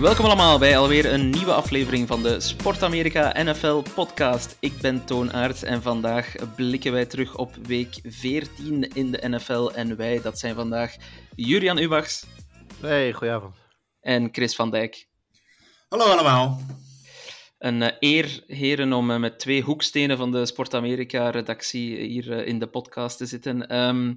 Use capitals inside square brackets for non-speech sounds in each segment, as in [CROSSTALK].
Welkom allemaal bij alweer een nieuwe aflevering van de Sport Amerika NFL podcast. Ik ben Toon Aerts en vandaag blikken wij terug op week 14 in de NFL. En wij, dat zijn vandaag Jurian Ubachs Hey, goedenavond. en Chris van Dijk. Hallo allemaal. Een eh, eer, heren, om eh, met twee hoekstenen van de Sport Amerika-redactie hier eh, in de podcast te zitten. Ehm,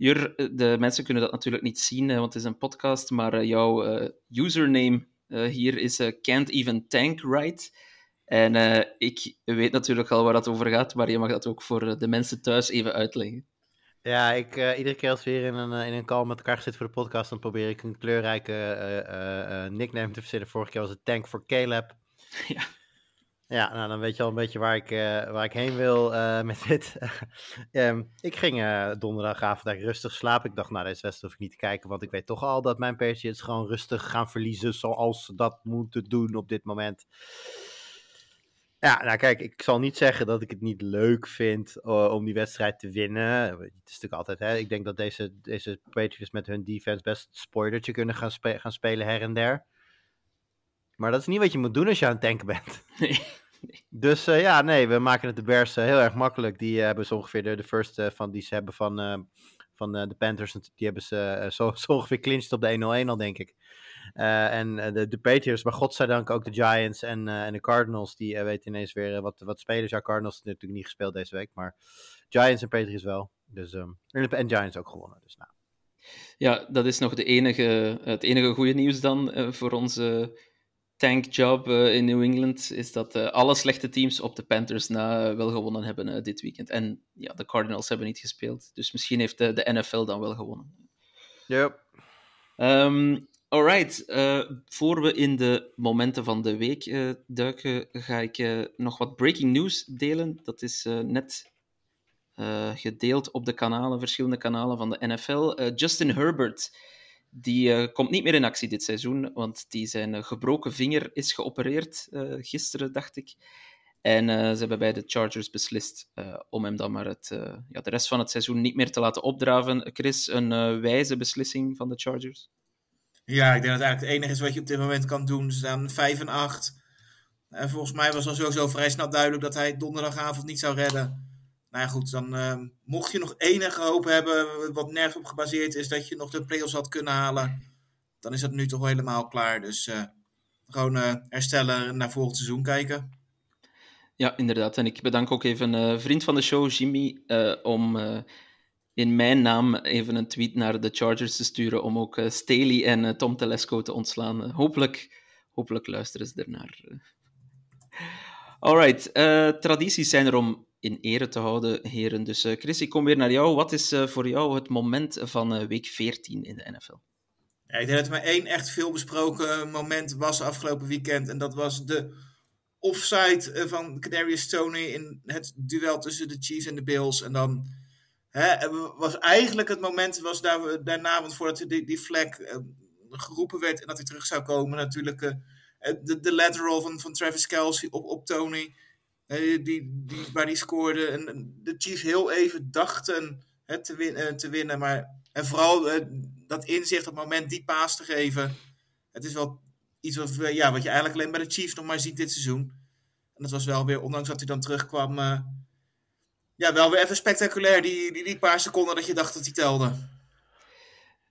Jur, eh, de mensen kunnen dat natuurlijk niet zien, want het is een podcast, maar eh, jouw eh, username hier is Can't Even Tank Right. En ik weet natuurlijk al waar dat over gaat, maar je mag dat ook voor de mensen thuis even uitleggen. Ja, ik, iedere keer als we weer in een, in een call met elkaar zitten voor de podcast, dan probeer ik een kleurrijke nickname te verzinnen. Vorige keer was het Tank for Caleb. [LAUGHS] Ja. Ja, nou, dan weet je al een beetje waar ik, eh, waar ik heen wil eh, [LAUGHS] met dit. Ehm, ik ging eh, donderdagavond eigenlijk rustig slapen. Ik dacht, nou, deze wedstrijd hoef ik niet te kijken, want ik weet toch al dat mijn Patriots gewoon rustig gaan verliezen zoals ze dat moeten doen op dit moment. Ja, nou kijk, ik zal niet zeggen dat ik het niet leuk vind om die wedstrijd te winnen. Het is natuurlijk altijd, hè, ik denk dat deze, deze Patriots met hun defense best spoilertje kunnen gaan, spe- gaan spelen her en der. Maar dat is niet wat je moet doen als je aan het tanken bent. [LAUGHS] Dus eh, ja, nee, we maken het de Bears eh, heel erg makkelijk. Die eh, hebben zo ongeveer de, de first van die ze hebben van, van de Panthers. Die hebben ze zo, [LAUGHS] zo ongeveer clinched op de 1-0-1 al, denk ik. En de, de Patriots, maar godzijdank ook de Giants en, en de Cardinals. Die weten ineens weer wat, wat spelers. Ja, Cardinals hebben natuurlijk niet gespeeld deze week. Maar Giants en Patriots wel. Dus, ehm, en, en Giants ook gewonnen. Dus nou. Ja, dat is nog de enige, het enige goede nieuws dan voor onze tankjob eh, in New England, is dat eh, alle slechte teams op de Panthers na eh, wel gewonnen hebben dit weekend. En ja, de Cardinals hebben niet gespeeld, dus misschien heeft de, de NFL dan wel gewonnen. Yep. Ehm alright, voor we in de momenten van de week duiken, ga ik nog wat breaking news delen. Dat is net gedeeld op de kanalen, verschillende kanalen van de NFL. Justin Herbert, die eh, komt niet meer in actie dit seizoen, want die zijn eh, gebroken vinger is geopereerd eh, gisteren, dacht ik. En ze hebben bij de Chargers beslist om hem dan maar het, ja, de rest van het seizoen niet meer te laten opdraven. Chris, een wijze beslissing van de Chargers? Ja, ik denk dat het eigenlijk het enige is wat je op dit moment kan doen. Ze staan 5 en 8. En volgens mij was al sowieso vrij snel duidelijk dat hij donderdagavond niet zou redden. Nou ja, goed, dan eh, mocht je nog enige hoop hebben, wat nergens op gebaseerd is, dat je nog de play-offs had kunnen halen, dan is dat nu toch helemaal klaar. Dus eh, gewoon eh, herstellen en naar volgend seizoen kijken. Ja, inderdaad. En ik bedank ook even een vriend van de show, Jimmy, eh, om eh, in mijn naam even een tweet naar de Chargers te sturen om ook eh, Staley en eh, Tom Telesco te ontslaan. Eh, hopelijk, hopelijk luisteren ze ernaar. eh. Alright, eh, tradities zijn er om in ere te houden, heren. Dus eh, Chris, ik kom weer naar jou. Wat is eh, voor jou het moment van eh, week 14 in de NFL? Ja, ik denk dat er maar één echt veel besproken moment was afgelopen weekend. En dat was de offside van Kadarius Tony in het duel tussen de Chiefs en de Bills. En dan hè, was eigenlijk het moment was daar, daarna, want voordat die, die flag geroepen werd en dat hij terug zou komen, natuurlijk de, de lateral van, van Travis Kelsey op, op Tony. Eh, die, die, waar die scoorde. En de Chiefs heel even dachten hè, te, win, eh, te winnen. Maar, en vooral eh, dat inzicht op het moment die paas te geven. Het is wel iets wat, we- ja, wat je eigenlijk alleen bij de Chiefs nog maar ziet dit seizoen. En dat was wel weer, ondanks dat hij dan terugkwam, eh, ja, wel weer even spectaculair. Die, die, die paar seconden dat je dacht dat hij telde.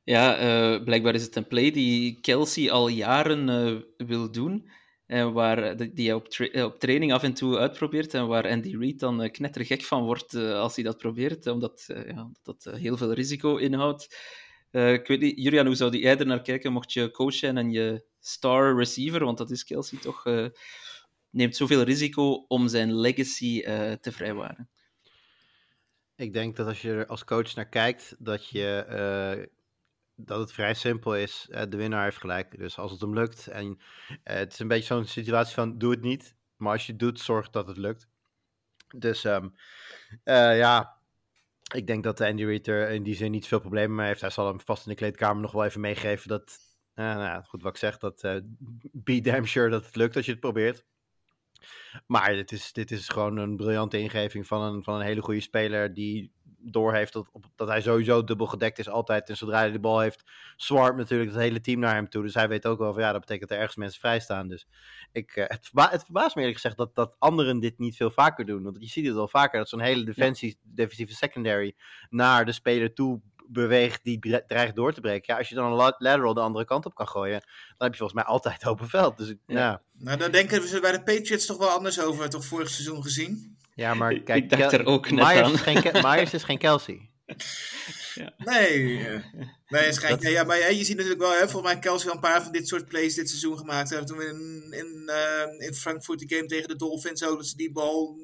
Ja, eh, blijkbaar is het een play die Kelsey al jaren eh, wil doen. En waar, die die hij eh, op training af en toe uitprobeert. En waar Andy Reid dan eh, knettergek van wordt eh, als hij dat probeert. Omdat, eh, ja, dat eh, heel veel risico inhoudt. Eh, ik weet niet, Julian, hoe zou jij er naar kijken mocht je coach zijn en je star receiver, want dat is Kelsey toch, eh, neemt zoveel risico om zijn legacy eh, te vrijwaren? Ik denk dat als je er als coach naar kijkt, dat, je, eh, dat het vrij simpel is. Eh, de winnaar heeft gelijk. Dus als het hem lukt. En eh, het is een beetje zo'n situatie van doe het niet. Maar als je het doet, zorg dat het lukt. Dus ehm, eh, ja, ik denk dat Andy Reid in die zin niet veel problemen mee heeft. Hij zal hem vast in de kleedkamer nog wel even meegeven dat, nou ja, goed wat ik zeg, dat be damn sure dat het lukt als je het probeert. Maar dit is, dit is gewoon een briljante ingeving van een, van een hele goede speler die doorheeft dat, op- dat hij sowieso dubbel gedekt is altijd. En zodra hij de bal heeft, zwarmt natuurlijk het hele team naar hem toe. Dus hij weet ook wel van ja, dat betekent dat er ergens mensen vrij staan. Dus ik, eh, het, verba het verbaast me eerlijk gezegd dat, dat anderen dit niet veel vaker doen. Want je ziet het wel vaker, dat zo'n hele defensie, defensieve secondary naar de speler toe beweegt die dreigt door te breken. Ja, als je dan een la- lateral de andere kant op kan gooien, dan heb je volgens mij altijd open veld. Dus Ja. ja. Nou, daar denken ze bij de Patriots toch wel anders over, toch vorig seizoen gezien? Ja, maar kijk, ik dacht Kel- er ook net Myers aan. Is geen [LAUGHS] Myers is geen Kelsey. Nee, eh, [LAUGHS] nee, het schijnt, Dat- nee, ja, maar ja, je ziet natuurlijk wel, hè, volgens mij Kelsey wel een paar van dit soort plays dit seizoen gemaakt hebben. Toen we in, in, eh, in Frankfurt die game tegen de Dolphins ook, dat ze die bal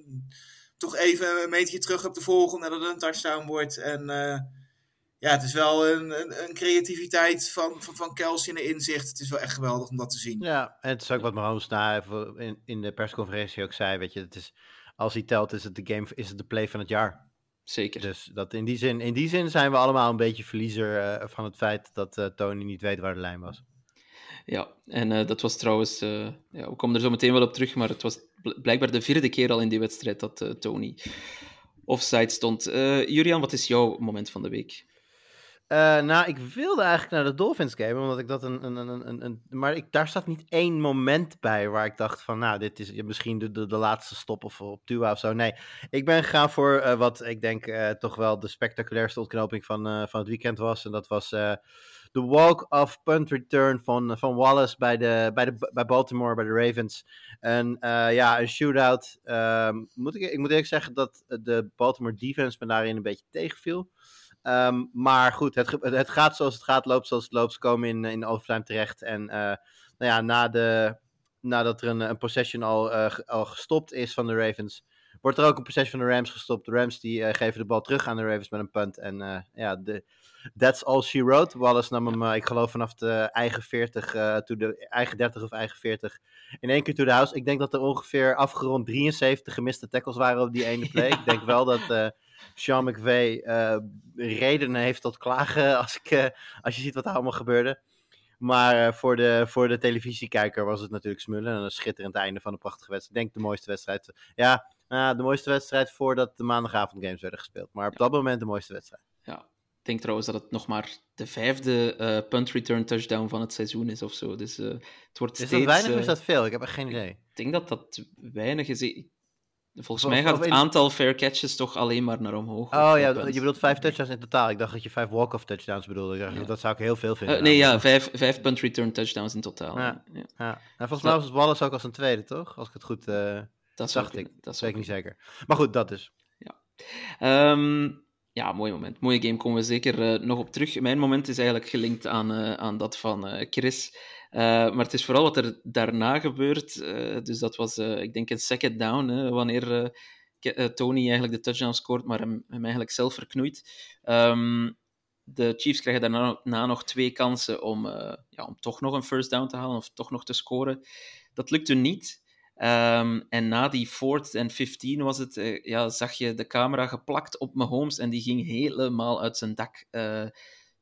toch even een metertje terug op de volgen nadat het een touchdown wordt. En eh, ja, het is wel een, een, een creativiteit van, van, van Kelsey en een inzicht. Het is wel echt geweldig om dat te zien. Ja, en het is ook wat Mahomes na even in, in de persconferentie ook zei, weet je, het is, als hij telt is het de game, is het de play van het jaar. Zeker. Dus dat in, die zin, in die zin zijn we allemaal een beetje verliezer eh, van het feit dat eh, Tony niet weet waar de lijn was. Ja, en eh, dat was trouwens, ja, we komen er zo meteen wel op terug, maar het was bl- blijkbaar de vierde keer al in die wedstrijd dat Tony offside stond. Julian, wat is jouw moment van de week? Eh, nou, ik wilde eigenlijk naar de Dolphins game, omdat ik dat een. een, een, een, een- maar ik, daar staat niet één moment bij waar ik dacht van, nou, dit is misschien de, de, de laatste stop of op Tua of zo. Nee, ik ben gegaan voor eh, wat ik denk eh, toch wel de spectaculairste ontknoping van, van het weekend was. En dat was de walk-off punt return van, van Wallace bij, de, bij, de, bij Baltimore, bij de Ravens. En ja, een shootout. Ehm, moet ik, ik moet eerlijk zeggen dat de Baltimore defense me daarin een beetje tegenviel. Ehm, maar goed, het, het gaat zoals het gaat, loopt zoals het loopt. Ze komen in, in overtime terecht. En eh, nou ja, na de, nadat er een, een possession al, eh, al gestopt is van de Ravens, wordt er ook een possession van de Rams gestopt. De Rams die eh, geven de bal terug aan de Ravens met een punt. En ja, de, that's all she wrote. Wallace nam hem, ik geloof, vanaf de eigen 40, eh to de eigen 30 of eigen 40, in één keer to the house. Ik denk dat er ongeveer afgerond 73 gemiste tackles waren op die ene play. [LAUGHS] ik denk wel dat... Sean McVay eh redenen heeft tot klagen [LAUGHS] als, ik, eh, als je ziet wat er allemaal gebeurde. Maar eh, voor, de, voor de televisiekijker was het natuurlijk smullen. En een schitterend einde van een prachtige wedstrijd. Ik denk de mooiste wedstrijd. Ja, nou, de mooiste wedstrijd voordat de maandagavond games werden gespeeld. Maar op dat moment de mooiste wedstrijd. Ja, ik denk trouwens dat het nog maar de vijfde eh, punt return touchdown van het seizoen is of zo. Dus het wordt Is steeds... dat weinig of is dat veel? Ik heb echt geen idee. Ik denk dat dat weinig is. Ik- Volgens Of- mij gaat het in- aantal fair catches toch alleen maar naar omhoog. Oh ja, je bedoelt vijf touchdowns in totaal. Ik dacht dat je vijf walk-off touchdowns bedoelde. Ja. Dat zou ik heel veel vinden. Eh, nee, ja, vijf, vijf punt return touchdowns in totaal. Ja. Ja. ja. Nou, volgens mij was het Wallace ook als een tweede, toch? Als ik het goed... eh Dat dacht ik. kunnen, Dat weet ik niet zeker. Maar goed, dat dus. Ehm, ja, mooi moment. Mooie game, komen we zeker eh, nog op terug. Mijn moment is eigenlijk gelinkt aan, aan dat van Chris. Eh, maar het is vooral wat er daarna gebeurt. Eh, dus dat was, eh, ik denk, een second down. Hè, wanneer Tony eigenlijk de touchdown scoort, maar hem, hem eigenlijk zelf verknoeit. Ehm, de Chiefs krijgen daarna na nog twee kansen om, ja, om toch nog een first down te halen of toch nog te scoren. Dat lukte niet. Ehm, en na die fourth en 15 was het, ja, zag je de camera geplakt op Mahomes en die ging helemaal uit zijn dak.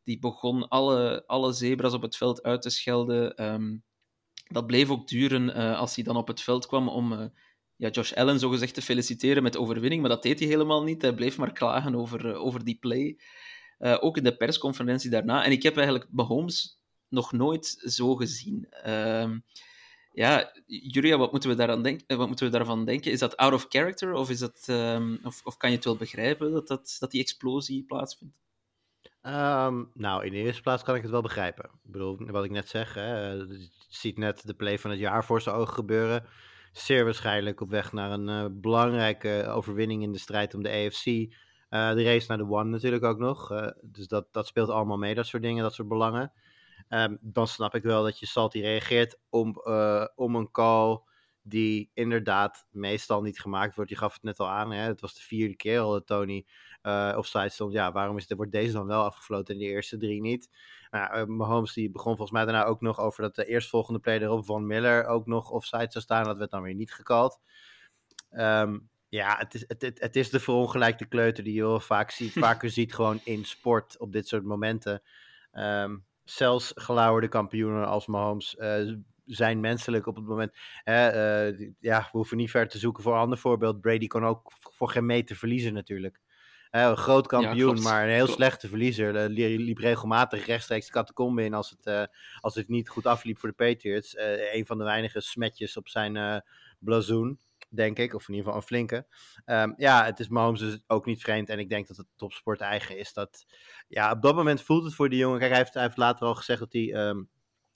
Die begon alle, alle zebras op het veld uit te schelden. Ehm, dat bleef ook duren eh, als hij dan op het veld kwam om eh, ja, Josh Allen zogezegd te feliciteren met de overwinning, maar dat deed hij helemaal niet. Hij bleef maar klagen over, eh, over die play. Ook in de persconferentie daarna. En ik heb eigenlijk Mahomes nog nooit zo gezien. Ehm, ja, Julia, wat moeten we, daaraan denk- eh, wat moeten we daarvan denken? Is dat out of character of, is dat, ehm, of, of kan je het wel begrijpen dat, dat, dat die explosie plaatsvindt? Ehm, nou, in de eerste plaats kan ik het wel begrijpen. Ik bedoel, wat ik net zeg, hè, eh, je ziet net de play van het jaar voor zijn ogen gebeuren. Zeer waarschijnlijk op weg naar een eh, belangrijke overwinning in de strijd om de AFC. Eh, de race naar de One natuurlijk ook nog. dus dat, dat speelt allemaal mee, dat soort dingen, dat soort belangen. Ehm, dan snap ik wel dat je Salty reageert om, om een call die inderdaad meestal niet gemaakt wordt. Je gaf het net al aan, hè? het was de vierde keer al dat Tony uh, offside stond. Ja, waarom is, wordt deze dan wel afgefloten en de eerste drie niet? Nou, uh, Mahomes die begon volgens mij daarna ook nog over dat de eerstvolgende play erop Von Miller ook nog offside zou staan. Dat werd dan weer niet gekald. Um, ja, het is, het, het, het, is de verongelijkte kleuter die je heel vaak ziet, [LAUGHS] vaker ziet gewoon in sport op dit soort momenten. Um, zelfs gelauwerde kampioenen als Mahomes uh, zijn menselijk op het moment. Uh, ja, we hoeven niet ver te zoeken voor een ander voorbeeld. Brady kon ook voor geen meter verliezen natuurlijk. Uh, een groot kampioen, ja, maar een heel klopt. slechte verliezer. liep regelmatig rechtstreeks de catacombe in als het, als het niet goed afliep voor de Patriots. een van de weinige smetjes op zijn blazoen denk ik. Of in ieder geval een flinke. Um, ja, het is Mahomes dus ook niet vreemd. En ik denk dat het topsport eigen is. Dat, ja, op dat moment voelt het voor die jongen. Kijk, hij heeft, hij heeft later al gezegd dat hij um,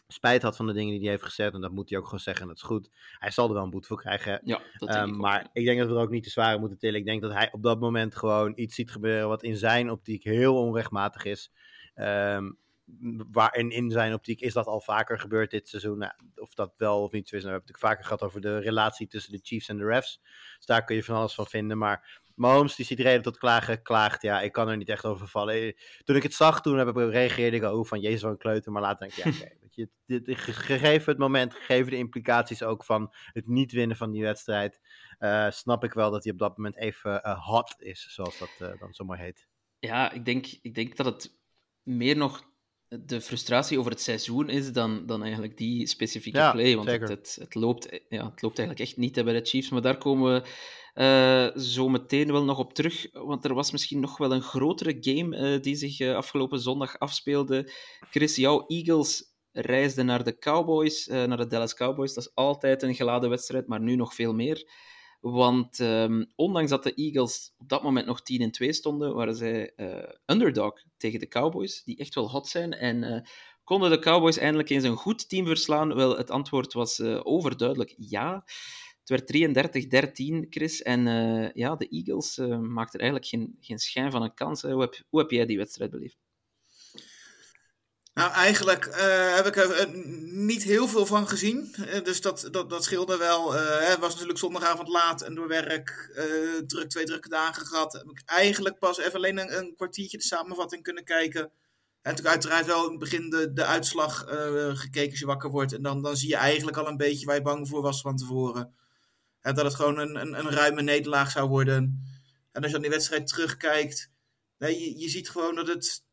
spijt had van de dingen die hij heeft gezegd. En dat moet hij ook gewoon zeggen. En dat is goed. Hij zal er wel een boete voor krijgen. Ja, dat um, ik maar ik denk dat we er ook niet te zware moeten tillen. Ik denk dat hij op dat moment gewoon iets ziet gebeuren wat in zijn optiek heel onrechtmatig is. Um, waar in, in zijn optiek is dat al vaker gebeurd dit seizoen. Nou, of dat wel of niet zo is. Nou, we hebben het vaker gehad over de relatie tussen de Chiefs en de refs. Dus daar kun je van alles van vinden. Maar Mahomes, die ziet reden tot klagen, klaagt. Ja, ik kan er niet echt over vallen. Toen ik het zag, toen heb ik reageerde ik oh, van jezus, wat een kleuter. Maar later denk ik, ja, [LAUGHS] oké. Okay, je, gegeven het moment, gegeven de implicaties ook van het niet winnen van die wedstrijd, uh, snap ik wel dat hij op dat moment even uh, hot is, zoals dat uh, dan zo mooi heet. Ja, ik denk, ik denk dat het meer nog de frustratie over het seizoen is dan, dan eigenlijk die specifieke ja, play. Want het, het, het, loopt, ja, het loopt eigenlijk echt niet hè, bij de Chiefs. Maar daar komen we uh, zo meteen wel nog op terug. Want er was misschien nog wel een grotere game uh, die zich uh, afgelopen zondag afspeelde. Chris, jouw Eagles reisden naar de Cowboys, naar de Dallas Cowboys. Dat is altijd een geladen wedstrijd, maar nu nog veel meer. Want um, ondanks dat de Eagles op dat moment nog 10 en 2 stonden, waren zij underdog tegen de Cowboys, die echt wel hot zijn. En konden de Cowboys eindelijk eens een goed team verslaan? Wel, het antwoord was overduidelijk ja. Het werd 33-13, Chris. En ja, de Eagles maakten eigenlijk geen, geen schijn van een kans. Hoe heb, hoe heb jij die wedstrijd beleefd? Nou, eigenlijk uh, heb ik er uh, niet heel veel van gezien. Uh, dus dat, dat, dat scheelde wel. het was natuurlijk zondagavond laat en door werk druk, twee drukke dagen gehad. Heb ik eigenlijk pas even alleen een, een kwartiertje de samenvatting kunnen kijken. En natuurlijk uiteraard wel in het begin de, de uitslag gekeken als je wakker wordt. En dan, dan zie je eigenlijk al een beetje waar je bang voor was van tevoren. Dat het gewoon een, een, een ruime nederlaag zou worden. En als je aan die wedstrijd terugkijkt, nee, je, je ziet gewoon dat het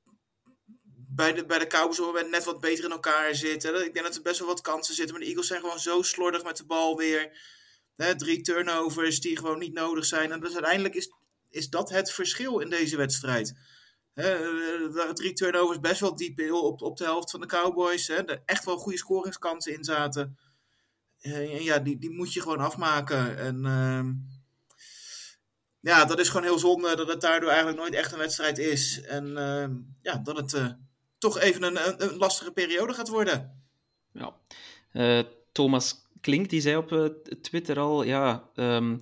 bij de, bij de Cowboys net wat beter in elkaar zitten. Ik denk dat er best wel wat kansen zitten. Maar de Eagles zijn gewoon zo slordig met de bal weer. Drie turnovers die gewoon niet nodig zijn. En dus uiteindelijk is, is dat het verschil in deze wedstrijd. Er waren drie turnovers best wel diep op, op de helft van de Cowboys. Er echt wel goede scoringskansen in zaten. En ja, die, die moet je gewoon afmaken. En uh, ja, dat is gewoon heel zonde dat het daardoor eigenlijk nooit echt een wedstrijd is. En uh, ja, dat het... Uh, toch even een, een, lastige periode gaat worden. Ja. Uh, Thomas Klink die zei op Twitter al, ja, um,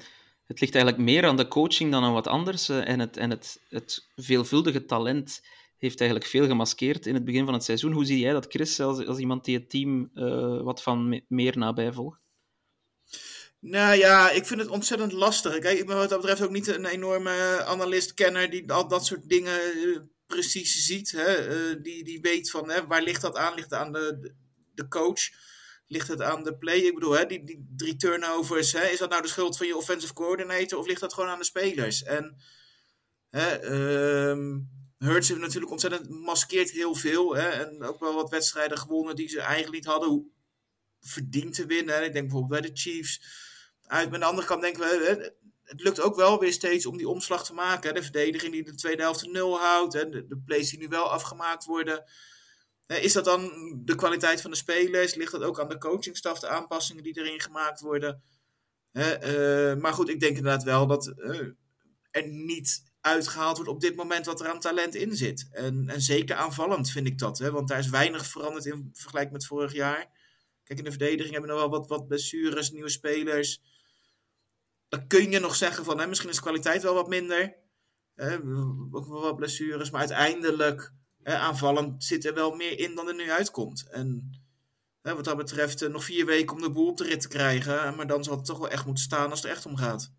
het ligt eigenlijk meer aan de coaching dan aan wat anders. En het, en het, het veelvuldige talent heeft eigenlijk veel gemaskeerd in het begin van het seizoen. Hoe zie jij dat, Chris, als, als iemand die het team wat van me meer nabij volgt? Nou ja, ik vind het ontzettend lastig. Kijk, ik ben wat dat betreft ook niet een enorme analist-kenner die al dat soort dingen precies ziet. Hè? Uh, die, die weet van hè, waar ligt dat aan? Ligt het aan de, de coach? Ligt het aan de play? Ik bedoel, hè, die, die drie turnovers, hè, is dat nou de schuld van je offensive coordinator of ligt dat gewoon aan de spelers? En hè, um, Hurts heeft natuurlijk ontzettend maskeert heel veel. Hè, en ook wel wat wedstrijden gewonnen die ze eigenlijk niet hadden verdiend te winnen. Ik denk bijvoorbeeld bij de Chiefs. Uit, met de andere kant denken we, het lukt ook wel weer steeds om die omslag te maken. De verdediging die de tweede helft nul houdt. De, plays die nu wel afgemaakt worden. Is dat dan de kwaliteit van de spelers? Ligt dat ook aan de coachingstaf, de aanpassingen die erin gemaakt worden? Uh, maar goed, ik denk inderdaad wel dat uh, er niet uitgehaald wordt op dit moment wat er aan talent in zit. En, en zeker aanvallend vind ik dat. Hè? Want daar is weinig veranderd in vergelijking met vorig jaar. Kijk, in de verdediging hebben we nog wel wat, wat blessures, nieuwe spelers dan kun je nog zeggen van hè, misschien is de kwaliteit wel wat minder. Hè, ook wel wat blessures. Maar uiteindelijk hè, aanvallend zit er wel meer in dan er nu uitkomt. En hè, wat dat betreft eh, nog vier weken om de boel op de rit te krijgen. Maar dan zal het toch wel echt moeten staan als het er echt om gaat.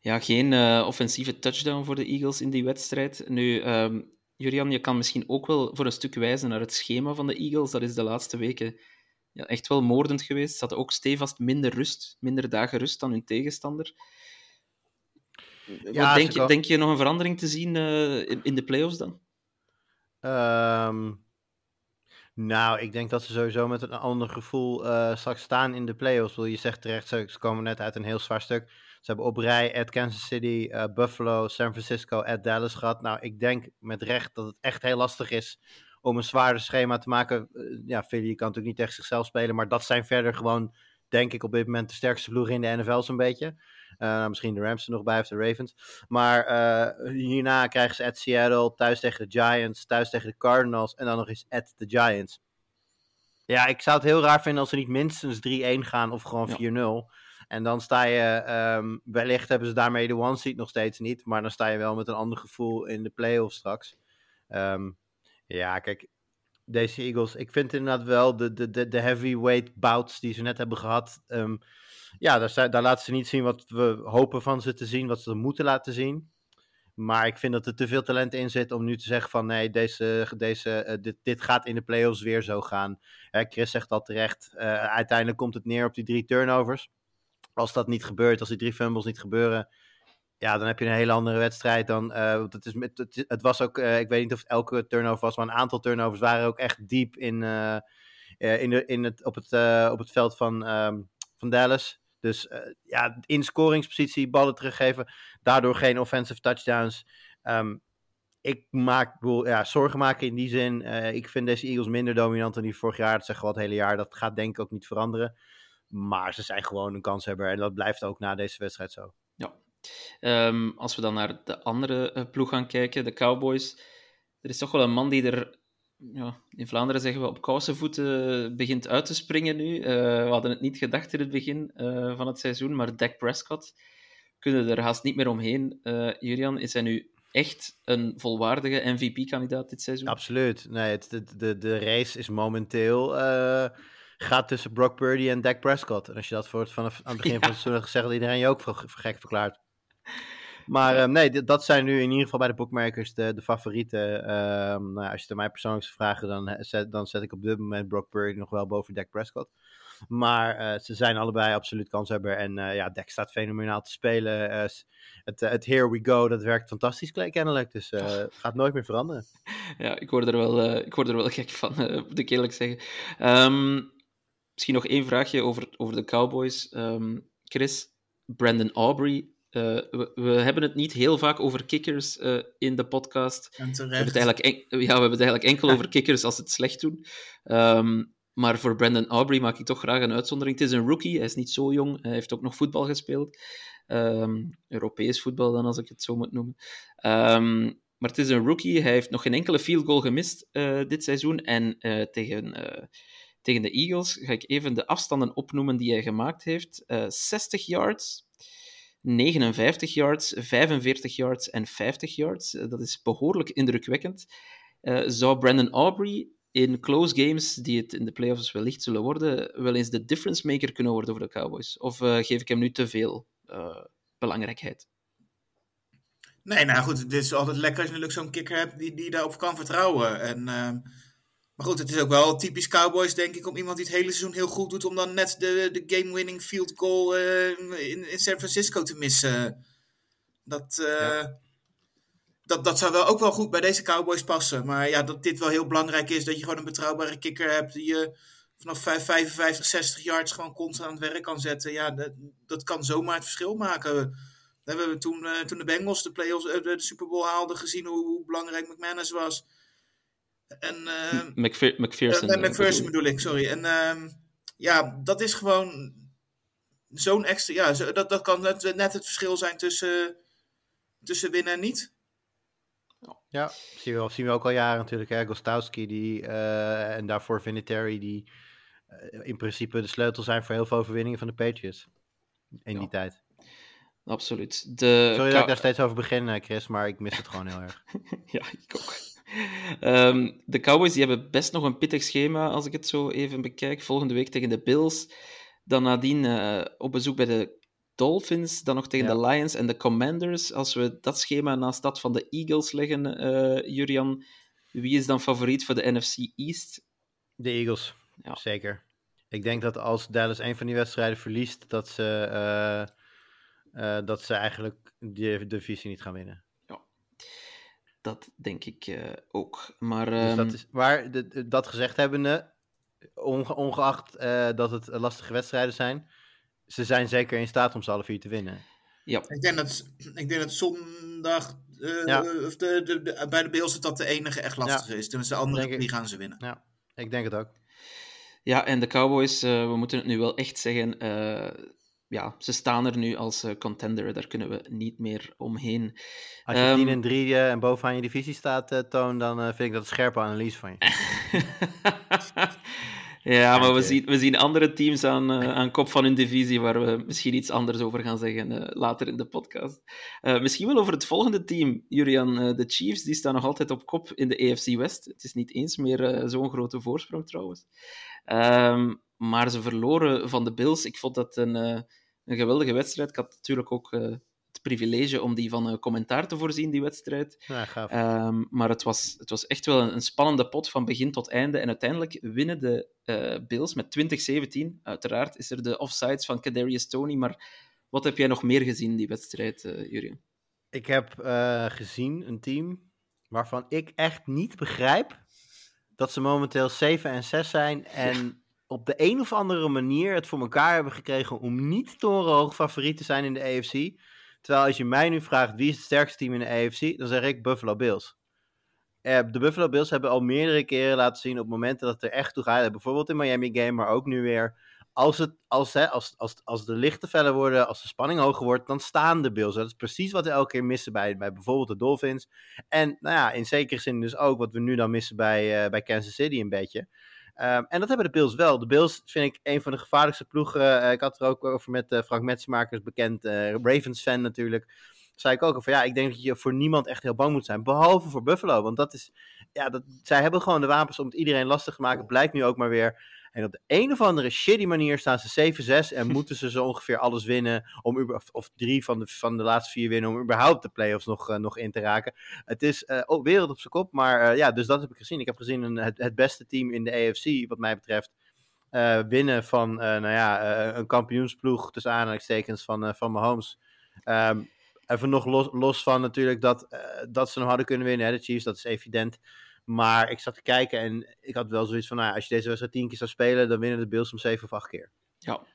Ja, geen eh, offensieve touchdown voor de Eagles in die wedstrijd. Nu, ehm, Julian, je kan misschien ook wel voor een stuk wijzen naar het schema van de Eagles. Dat is de laatste weken ja, echt wel moordend geweest. Ze hadden ook stevast minder rust, minder dagen rust dan hun tegenstander. Ja, Wat denk, je, denk je nog een verandering te zien eh, in, in de playoffs dan? Ehm, nou, ik denk dat ze sowieso met een ander gevoel eh, straks staan in de playoffs. Wil je zegt terecht, ze komen net uit een heel zwaar stuk. Ze hebben op rij at Kansas City, eh, Buffalo, San Francisco, at Dallas gehad. Nou, ik denk met recht dat het echt heel lastig is om een zwaarder schema te maken. Eh, ja, Philly kan natuurlijk niet tegen zichzelf spelen, maar dat zijn verder gewoon, denk ik, op dit moment de sterkste ploegen in de NFL zo'n beetje. Eh, nou, misschien de Rams er nog bij of de Ravens. Maar hierna krijgen ze at Seattle, thuis tegen de Giants, thuis tegen de Cardinals en dan nog eens at de Giants. Ja, ik zou het heel raar vinden als ze niet minstens 3-1 gaan of gewoon Ja. 4-0. En dan sta je, ehm, wellicht hebben ze daarmee de one seat nog steeds niet, maar dan sta je wel met een ander gevoel in de playoffs straks. Ehm, ja, kijk, deze Eagles, ik vind inderdaad wel de, de, de, de heavyweight bouts die ze net hebben gehad. ehm, ja, daar, daar laten ze niet zien wat we hopen van ze te zien, wat ze moeten laten zien. Maar ik vind dat er te veel talent in zit om nu te zeggen van nee, deze, deze, eh, dit, dit gaat in de playoffs weer zo gaan. Chris zegt al terecht, eh, uiteindelijk komt het neer op die drie turnovers. Als dat niet gebeurt, als die drie fumbles niet gebeuren, ja, dan heb je een hele andere wedstrijd dan. want het, is het, was ook, eh, ik weet niet of het elke turnover was, maar een aantal turnovers waren ook echt diep in, eh, in, de, in het, op, het, op het veld van, ehm, van Dallas. Dus ja, in scoringspositie, ballen teruggeven, daardoor geen offensive touchdowns. Ehm, ik maak, ja, zorgen maken in die zin. ik vind deze Eagles minder dominant dan die vorig jaar. Dat zeggen we al het hele jaar. Dat gaat denk ik ook niet veranderen. Maar ze zijn gewoon een kanshebber. En dat blijft ook na deze wedstrijd zo. Ja. Ehm, als we dan naar de andere eh, ploeg gaan kijken, de Cowboys. Er is toch wel een man die er, ja, in Vlaanderen zeggen we, op kousenvoeten begint uit te springen nu. Eh, we hadden het niet gedacht in het begin eh, van het seizoen, maar Dak Prescott kunnen er haast niet meer omheen. Eh, Julian, is hij nu echt een volwaardige MVP-kandidaat dit seizoen? Absoluut. Nee, het, de, de, de race is momenteel... gaat tussen Brock Purdy en Dak Prescott. En als je dat voor het, vanaf aan het begin van het seizoen had gezegd... had iedereen je ook voor, voor gek verklaard. Maar eh, nee, dat zijn nu in ieder geval bij de bookmakers de, de favorieten. Ehm, nou, als je het aan mij persoonlijk zou vragen, dan eh, zet, dan zet ik op dit moment Brock Purdy nog wel boven Dak Prescott. Maar eh, ze zijn allebei absoluut kanshebber. En eh, ja, Dak staat fenomenaal te spelen. Het, het Here We Go, dat werkt fantastisch kennelijk. Dus eh, het gaat nooit meer veranderen. Ja, ik word er wel, ik word er wel gek van, moet ik eerlijk zeggen. Ehm, misschien nog één vraagje over, over de Cowboys. Ehm, Chris, Brandon Aubrey. eh, we, we hebben het niet heel vaak over kickers eh, in de podcast. En We hebben, het eigenlijk en- ja, we hebben het eigenlijk enkel over [LAUGHS] kickers als ze het slecht doen. Ehm, maar voor Brandon Aubrey maak ik toch graag een uitzondering. Het is een rookie, hij is niet zo jong. Hij heeft ook nog voetbal gespeeld. Ehm, Europees voetbal dan, als ik het zo moet noemen. Maar het is een rookie. Hij heeft nog geen enkele field goal gemist eh, dit seizoen. En tegen, tegen de Eagles ga ik even de afstanden opnoemen die hij gemaakt heeft. Eh 60 yards, 59 yards, 45 yards en 50 yards. Eh, dat is behoorlijk indrukwekkend. Eh, zou Brandon Aubrey in close games, die het in de playoffs wellicht zullen worden, wel eens de difference maker kunnen worden voor de Cowboys? Of geef ik hem nu te veel belangrijkheid? Nee, nou goed, het is altijd lekker als je natuurlijk zo'n kicker hebt die, die daarop kan vertrouwen. En, ehm, maar goed, het is ook wel typisch Cowboys, denk ik, om iemand die het hele seizoen heel goed doet, om dan net de, de game-winning field goal eh, in, in San Francisco te missen. Dat, eh, dat, dat zou wel ook wel goed bij deze Cowboys passen. Maar ja, dat dit wel heel belangrijk is, dat je gewoon een betrouwbare kicker hebt die je vanaf 5, 55, 60 yards gewoon constant aan het werk kan zetten. Ja, dat, dat kan zomaar het verschil maken. We hebben toen, eh, toen de Bengals de, playoffs, de, de Super Bowl haalden gezien hoe, hoe belangrijk McManus was. En, eh, McPher- McPherson. eh, eh, McPherson bedoel bedoel ik, sorry. En ehm, ja, dat is gewoon zo'n extra. Ja, zo, dat, dat kan net, net het verschil zijn tussen, tussen winnen en niet. Ja, zien we, zien we ook al jaren natuurlijk. Hè? Gostowski die, eh, en daarvoor Vinatieri die eh, in principe de sleutel zijn voor heel veel overwinningen van de Patriots. In die tijd. Absoluut. De Sorry dat ik daar steeds over begin, Chris, maar ik mis het gewoon heel erg. [LAUGHS] Ja, ik ook. Ehm, de Cowboys die hebben best nog een pittig schema, als ik het zo even bekijk. Volgende week tegen de Bills. Dan nadien uh, op bezoek bij de Dolphins. Dan nog tegen Ja. de Lions en de Commanders. Als we dat schema naast dat van de Eagles leggen, eh Jurian, wie is dan favoriet voor de NFC East? De Eagles, Ja. zeker. Ik denk dat als Dallas een van die wedstrijden verliest, dat ze, eh, eh, dat ze eigenlijk de divisie niet gaan winnen. Dat denk ik eh, ook. Maar Dus ehm, dat is, maar de- de- dat gezegd hebbende, onge, ongeacht eh, dat het lastige wedstrijden zijn, ze zijn zeker in staat om ze alle vier te winnen. ja, Ik denk dat, ik denk dat zondag eh, Ja. of de, de, de- bij de Bills dat dat de enige echt lastige is. Dus de andere drie gaan ze winnen. Ik denk het ook. Ja, en de Cowboys, eh, we moeten het nu wel echt zeggen, eh, ja, ze staan er nu als eh, contender, daar kunnen we niet meer omheen. Als je 10 en 3 eh, en bovenaan je divisie staat, eh, Toon, dan eh, vind ik dat een scherpe analyse van je. [LAUGHS] ja, maar we zien, we zien andere teams aan, aan kop van hun divisie waar we misschien iets anders over gaan zeggen later in de podcast. Misschien wel over het volgende team, Julian. de Chiefs, die staan nog altijd op kop in de AFC West. Het is niet eens meer zo'n grote voorsprong trouwens. Ehm, maar ze verloren van de Bills. Ik vond dat een, een geweldige wedstrijd. Ik had natuurlijk ook eh, het privilege om die van eh, commentaar te voorzien, die wedstrijd. Ja. Ehm, maar het was, het was echt wel een, een spannende pot van begin tot einde. En uiteindelijk winnen de eh, Bills met 2017. Uiteraard is er de offsides van Kadarius Tony. Maar wat heb jij nog meer gezien, die wedstrijd, eh Jurien? Ik heb gezien een team waarvan ik echt niet begrijp dat ze momenteel 7 en 6 zijn en op de een of andere manier het voor elkaar hebben gekregen om niet torenhoog favoriet te zijn in de AFC. Terwijl als je mij nu vraagt wie is het sterkste team in de AFC, dan zeg ik Buffalo Bills. Eh, de Buffalo Bills hebben al meerdere keren laten zien op momenten dat het er echt toe gaat. Bijvoorbeeld in Miami Game, maar ook nu weer. Als, het, als, hè, als, als, als de lichten feller worden, als de spanning hoger wordt, dan staan de Bills. Dat is precies wat we elke keer missen bij, bij bijvoorbeeld de Dolphins. En nou ja, in zekere zin dus ook wat we nu dan missen bij, eh, bij Kansas City een beetje. Ehm, en dat hebben de Bills wel. De Bills vind ik een van de gevaarlijkste ploegen. Eh, ik had er ook over met eh, Frank Metsmakers, bekend eh, Ravens-fan natuurlijk. Zei ik ook van ja, ik denk dat je voor niemand echt heel bang moet zijn. Behalve voor Buffalo. Want dat is, ja, dat, zij hebben gewoon de wapens om het iedereen lastig te maken. Blijkt nu ook maar weer. En op de een of andere shitty manier staan ze 7-6 en [LAUGHS] moeten ze zo ongeveer alles winnen. Om, of, of drie van de, van de laatste vier winnen om überhaupt de playoffs nog, eh, nog in te raken. Het is eh, ook wereld op zijn kop. Maar eh, ja, dus dat heb ik gezien. Ik heb gezien een, het, het beste team in de AFC, wat mij betreft. winnen van nou ja, een kampioensploeg tussen aanhalingstekens van, van Mahomes. Ehm even nog los, los van natuurlijk dat, dat ze hem hadden kunnen winnen, hè, de Chiefs, dat is evident. Maar ik zat te kijken en ik had wel zoiets van, nou, als je deze wedstrijd tien keer zou spelen, dan winnen de Bills om zeven of acht keer.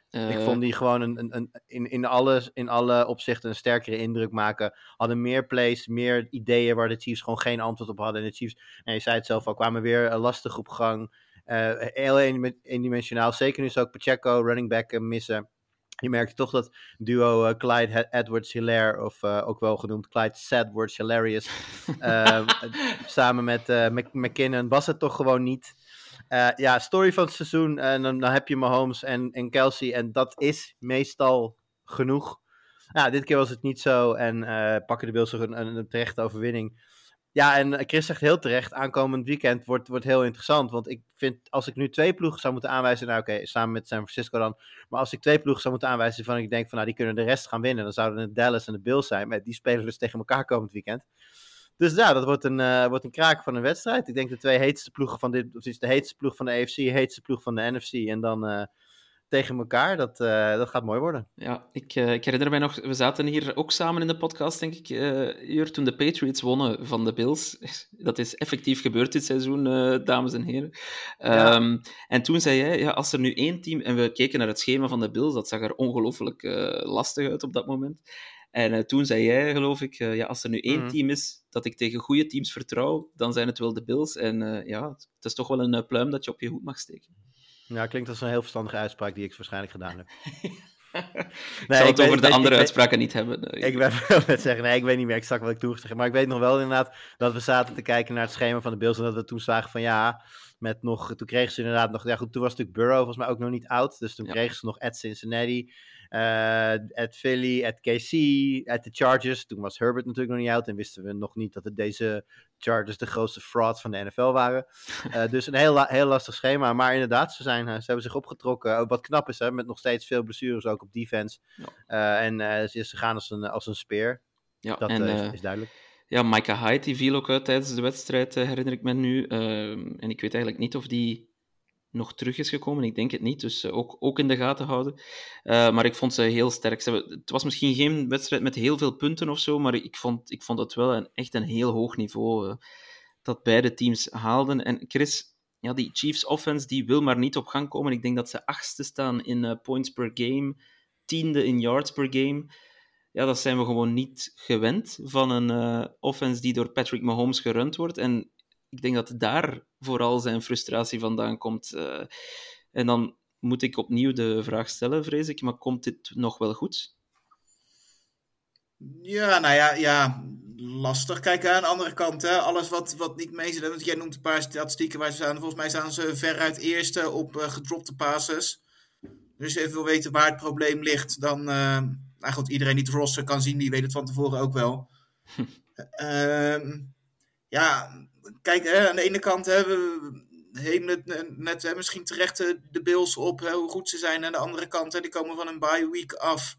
Ja, Ik eh, vond die gewoon een, een, een, in, in, alle, in alle opzichten een sterkere indruk maken. Hadden meer plays, meer ideeën waar de Chiefs gewoon geen antwoord op hadden. En de Chiefs, en je zei het zelf al, kwamen weer eh, lastig op gang. Eh, heel eendim- eendimensionaal. Zeker nu ze ook Pacheco, running back, missen. Je merkte toch dat duo eh, Clyde He- Edwards-Hilaire, of eh, ook wel genoemd Clyde Sadwards Hilarious, [LAUGHS] eh, samen met Mc- McKinnon, was het toch gewoon niet. Ja, story van het seizoen. En dan, dan heb je Mahomes en, en Kelsey. En dat is meestal genoeg. Ja, dit keer was het niet zo. En pakken de Bills een, een, een terechte overwinning. Ja, en eh, Chris zegt heel terecht. Aankomend weekend wordt, wordt heel interessant. Want ik vind, als ik nu twee ploegen zou moeten aanwijzen. Nou, oké, samen met San Francisco dan. Maar als ik twee ploegen zou moeten aanwijzen. van ik denk van nou, die kunnen de rest gaan winnen. Dan zouden het Dallas en de Bills zijn. Maar die spelen dus tegen elkaar komend weekend. Dus ja, dat wordt een, eh, wordt een kraak van een wedstrijd. Ik denk de twee heetste ploegen van dit, of is de heetste ploeg van de AFC, heetste ploeg van de NFC. En dan eh, tegen elkaar, dat, eh, dat gaat mooi worden. Ja, ik, eh, ik herinner mij nog, we zaten hier ook samen in de podcast, denk ik, eh Jur, toen de Patriots wonnen van de Bills. [LAUGHS] Dat is effectief gebeurd dit seizoen, eh, dames en heren. Ehm, En toen zei jij, ja, als er nu één team... En we keken naar het schema van de Bills, dat zag er ongelooflijk eh, lastig uit op dat moment. En eh, toen zei jij, geloof ik, eh, ja, als er nu één Mhm. team is dat ik tegen goede teams vertrouw, dan zijn het wel de Bills. En eh, ja, het is toch wel een eh, pluim dat je op je hoed mag steken. Ja, klinkt als een heel verstandige uitspraak die ik waarschijnlijk gedaan heb. [LAUGHS] ik Nee, zal ik het weet- over de andere uitspraken niet hebben. Ik ben [LAUGHS] wel net zeggen, nee, ik weet niet meer exact wat ik toen gezegd heb. Maar ik weet nog wel inderdaad dat we zaten te kijken naar het schema van de Bills. En dat we toen zagen van ja, met nog, toen kregen ze inderdaad nog, ja goed, toen was natuurlijk Burrow volgens mij ook nog niet oud. Dus toen Ja. kregen ze nog at Cincinnati. Eh at Philly, at KC, at de Chargers. Toen was Herbert natuurlijk nog niet uit en wisten we nog niet dat het deze Chargers de grootste frauds van de NFL waren. Eh, [LAUGHS] dus een heel, la- heel lastig schema. Maar inderdaad, ze, zijn, eh, ze hebben zich opgetrokken. Ook wat knap is, hè, met nog steeds veel blessures ook op defense. Ja. Eh, en eh, ze, ze gaan als een, als een speer. Ja, Dat en eh, is, eh, is duidelijk. ja, Micah Hyde die viel ook uit tijdens de wedstrijd, eh, herinner ik me nu. Ehm, en ik weet eigenlijk niet of die nog terug is gekomen. Ik denk het niet, dus eh, ook, ook in de gaten houden. Eh, maar ik vond ze heel sterk. Ze hebben, het was misschien geen wedstrijd met heel veel punten of zo, maar ik vond, ik vond het wel een, echt een heel hoog niveau eh, dat beide teams haalden. En Chris, ja, die Chiefs offense die wil maar niet op gang komen. Ik denk dat ze achtste staan in points per game, tiende in yards per game. Ja, dat zijn we gewoon niet gewend van een offense die door Patrick Mahomes gerund wordt. En ik denk dat daar vooral zijn frustratie vandaan komt. eh. en dan moet ik opnieuw de vraag stellen, vrees ik, maar komt dit nog wel goed? Ja, nou ja, ja lastig. Kijk, aan de andere kant, hè, alles wat, wat niet mee zit. Want jij noemt een paar statistieken waar ze staan. Volgens mij staan ze veruit eerste op eh, gedropte passes. Dus als je even wil weten waar het probleem ligt, dan... eh, nou goed, iedereen die het roster kan zien, die weet het van tevoren ook wel. [LAUGHS] Ehm, ja, kijk, hè, aan de ene kant hebben we het net hè, misschien terecht eh, de Bills op hè, hoe goed ze zijn. Aan de andere kant, hè, die komen van een bye week af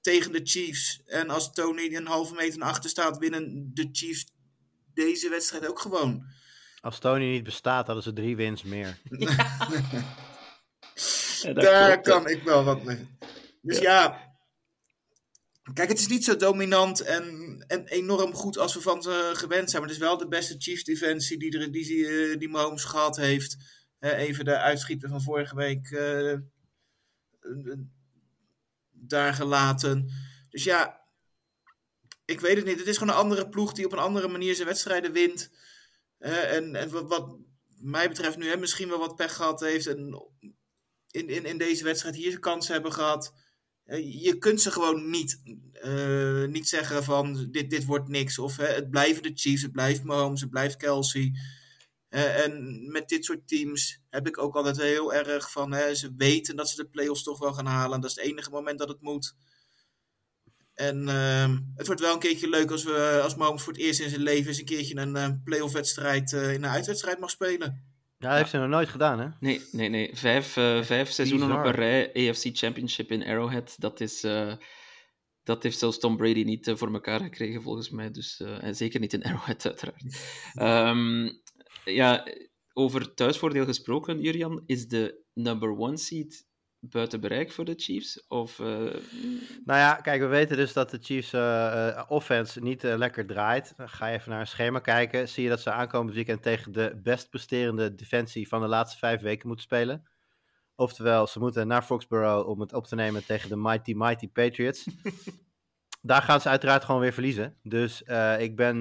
tegen de Chiefs. En als Tony een halve meter naar achter staat, winnen de Chiefs deze wedstrijd ook gewoon. Als Tony niet bestaat, hadden ze drie wins meer. [LAUGHS] Ja, Daar klopt, kan ik wel wat mee. Dus ja. Kijk, het is niet zo dominant en, en enorm goed als we van ze gewend zijn. Maar het is wel de beste Chiefs defensie die, er, die, die, eh, die Mahomes gehad heeft. Even de uitschieter van vorige week eh, daar gelaten. Dus ja, ik weet het niet. Het is gewoon een andere ploeg die op een andere manier zijn wedstrijden wint. En en wat, mij betreft nu hè, misschien wel wat pech gehad heeft. En in, in, in deze wedstrijd hier kansen hebben gehad. Je kunt ze gewoon niet, eh, niet zeggen van dit, dit wordt niks. Of hè, het blijven de Chiefs, het blijft Mahomes, het blijft Kelsey. En met dit soort teams heb ik ook altijd heel erg van... Hè, ze weten dat ze de playoffs toch wel gaan halen. Dat is het enige moment dat het moet. En ehm, het wordt wel een keertje leuk als, we, als Mahomes voor het eerst in zijn leven... eens een keertje een eh, playoff wedstrijd eh, in een uitwedstrijd mag spelen. Ja, dat heeft ze nog nooit gedaan, hè? Nee, nee, nee. Vijf, eh, vijf seizoenen bizar. op een rij AFC Championship in Arrowhead. Dat, is, eh, dat heeft zelfs Tom Brady niet eh, voor elkaar gekregen, volgens mij. Dus, en zeker niet in Arrowhead, [LAUGHS] uiteraard. Ehm, ja, over thuisvoordeel gesproken, Jurian. Is de number one seed buiten bereik voor de Chiefs? Of, eh, Nou ja, kijk, we weten dus dat de Chiefs eh, eh, offense niet lekker draait. Dan Ga je even naar een schema kijken. Zie je dat ze aankomend weekend tegen de best presterende defensie van de laatste vijf weken moeten spelen. Oftewel, ze moeten naar Foxborough om het op te nemen tegen de Mighty Mighty Patriots. [LAUGHS] Daar gaan ze uiteraard gewoon weer verliezen. Dus ik ben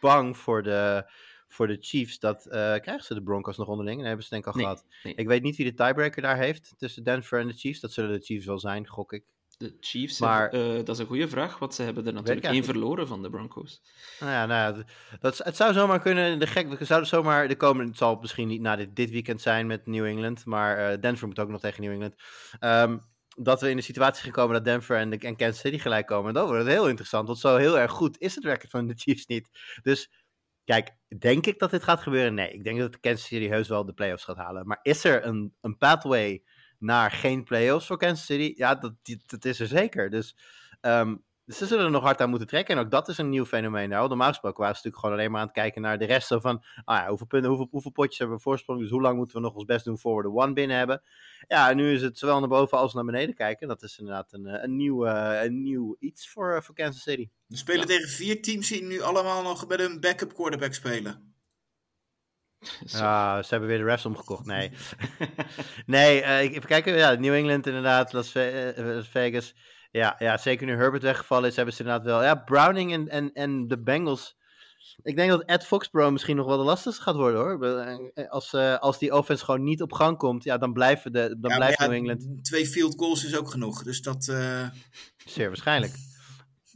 bang voor de, voor de Chiefs. Dat, eh, krijgen ze de Broncos nog onderling? Dat hebben ze denk ik al Nee, gehad. nee. Ik weet niet wie de tiebreaker daar heeft tussen Denver en de Chiefs. Dat zullen de Chiefs wel zijn, gok ik. de Chiefs, Maar- hebben- eh, dat is een goede vraag, want ze hebben er natuurlijk één verloren van de Broncos. Nou ja, nou ja, dat, het zou zomaar kunnen. De gek, we zouden zomaar de komende. Het zal misschien niet na dit, dit weekend zijn met New England, maar eh, Denver moet ook nog tegen New England. Ehm, dat we in de situatie gaan komen dat Denver en, de, en Kansas City gelijk komen. En dan wordt heel interessant, want zo heel erg goed is het record van de Chiefs niet. Dus kijk, denk ik dat dit gaat gebeuren? Nee, ik denk dat Kansas City heus wel de playoffs gaat halen. Maar is er een, een pathway naar geen playoffs voor Kansas City? Ja, dat, dat is er zeker. Dus ehm, dus ze zullen er nog hard aan moeten trekken. En ook dat is een nieuw fenomeen. Nou, normaal gesproken waren ze natuurlijk gewoon alleen maar aan het kijken naar de rest. Zo van, ah ja, hoeveel punten, hoeveel, hoeveel potjes hebben we voorsprong? Dus hoe lang moeten we nog ons best doen voor we de one binnen hebben? Ja, en nu is het zowel naar boven als naar beneden kijken. Dat is inderdaad een, eh, een, nieuw, eh, een nieuw iets voor, eh, voor Kansas City. We spelen Ja. tegen vier teams die nu allemaal nog met een backup quarterback spelen. [LAUGHS] Ja, ze hebben weer de refs omgekocht. Nee, [LAUGHS] nee ik, even kijken. Ja, New England inderdaad, Las Vegas. Ja, ja, zeker nu Herbert weggevallen is, hebben ze inderdaad wel. Ja, Browning en, en, en de Bengals. Ik denk dat Ed Foxborough misschien nog wel de lastigste gaat worden hoor. Eh, Als, eh, als die offense gewoon niet op gang komt, ja, dan, blijven de, dan Ja, blijft ja, New England Twee field goals is ook genoeg. Dus dat. eh, zeer waarschijnlijk.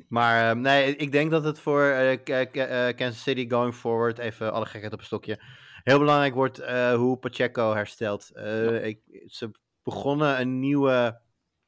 Maar nee, ik denk dat het voor Kansas City going forward, even alle gekheid op een stokje, heel belangrijk wordt hoe Pacheco herstelt. Ik, ze begonnen een nieuwe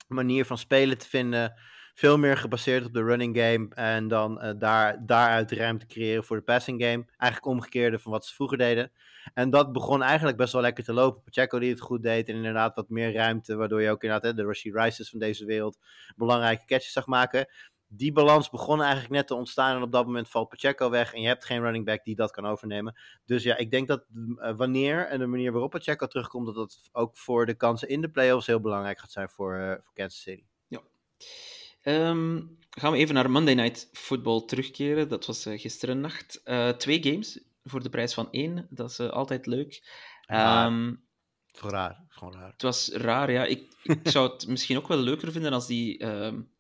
manier van spelen te vinden. Veel meer gebaseerd op de running game. En dan eh, daar, daaruit ruimte creëren voor de passing game. Eigenlijk omgekeerde van wat ze vroeger deden. En dat begon eigenlijk best wel lekker te lopen. Pacheco die het goed deed. En inderdaad wat meer ruimte. Waardoor je ook inderdaad hè, de Rashid Rices van deze wereld belangrijke catches zag maken. Die balans begon eigenlijk net te ontstaan. En op dat moment valt Pacheco weg. En je hebt geen running back die dat kan overnemen. Dus ja, ik denk dat uh, wanneer en de manier waarop Pacheco terugkomt. Dat dat ook voor de kansen in de playoffs heel belangrijk gaat zijn voor, uh, voor Kansas City. Ja. Um, gaan we even naar Monday Night Football terugkeren. Dat was uh, gisteren nacht. twee games voor de prijs van één. Dat is altijd leuk. Um, het raar. Het is gewoon raar. Het was raar, ja. Ik, ik zou het [LAUGHS] misschien ook wel leuker vinden als die um,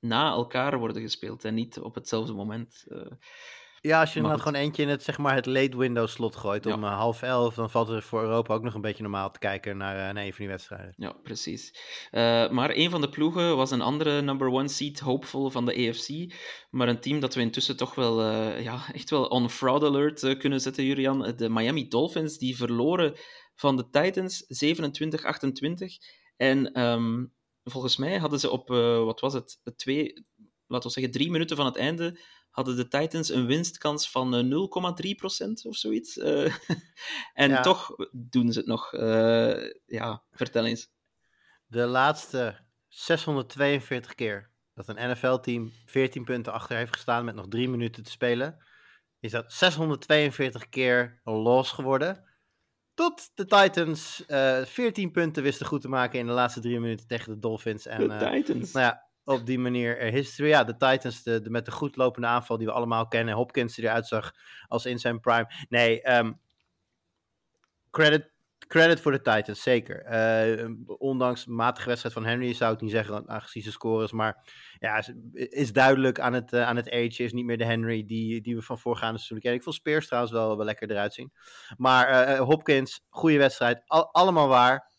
na elkaar worden gespeeld en niet op hetzelfde moment. Uh, ja, als je dan gewoon eentje in het, zeg maar, het late window slot gooit om ja. half elf, dan valt er voor Europa ook nog een beetje normaal te kijken naar, uh, naar een van die wedstrijden. Ja, precies. Uh, maar een van de ploegen was een andere number one seed, hoopvol van de AFC. Maar een team dat we intussen toch wel, uh, ja, echt wel on fraud alert kunnen zetten, Julian. De Miami Dolphins, die verloren van de Titans 27-28. En um, volgens mij hadden ze op, wat was het, twee, laten we zeggen, drie minuten van het einde hadden de Titans een winstkans van uh, 0,3% of zoiets. Uh, [LAUGHS] en ja. toch doen ze het nog. Uh, ja, vertel eens. De laatste 642 keer dat een NFL-team 14 punten achter heeft gestaan met nog drie minuten te spelen, is dat 642 keer los geworden. Tot de Titans 14 punten wisten goed te maken in de laatste drie minuten tegen de Dolphins. En, de Titans. Nou ja, op die manier er history. Ja, de Titans de, de, met de goed lopende aanval die we allemaal kennen. Hopkins die eruit zag als in zijn prime. Nee, um, credit, credit voor de Titans, zeker. Uh, ondanks matige wedstrijd van Henry zou ik niet zeggen, aangezien zijn scores. Maar ja, is, is duidelijk aan het, uh, aan het age. Is niet meer de Henry die, die we van voorgaande seizoen kennen. Ik vond Spears trouwens wel, wel lekker eruit zien. Maar uh, Hopkins, goede wedstrijd. Al, allemaal waar.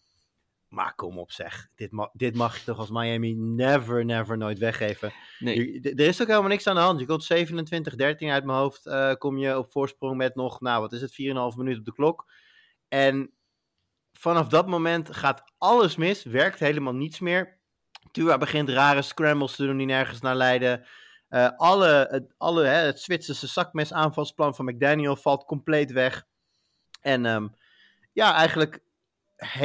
Maar kom op zeg, dit, ma dit mag je toch als Miami never, never, nooit weggeven. Nee. Je, er is ook helemaal niks aan de hand. Je komt 27-13 uit mijn hoofd, kom je op voorsprong met nog, nou wat is het, 4,5 minuten op de klok. En vanaf dat moment gaat alles mis, werkt helemaal niets meer. Tua begint rare scrambles te doen die nergens naar leiden. Uh, alle, het, alle, hè, het Zwitserse zakmes aanvalsplan van McDaniel valt compleet weg. En um, ja, eigenlijk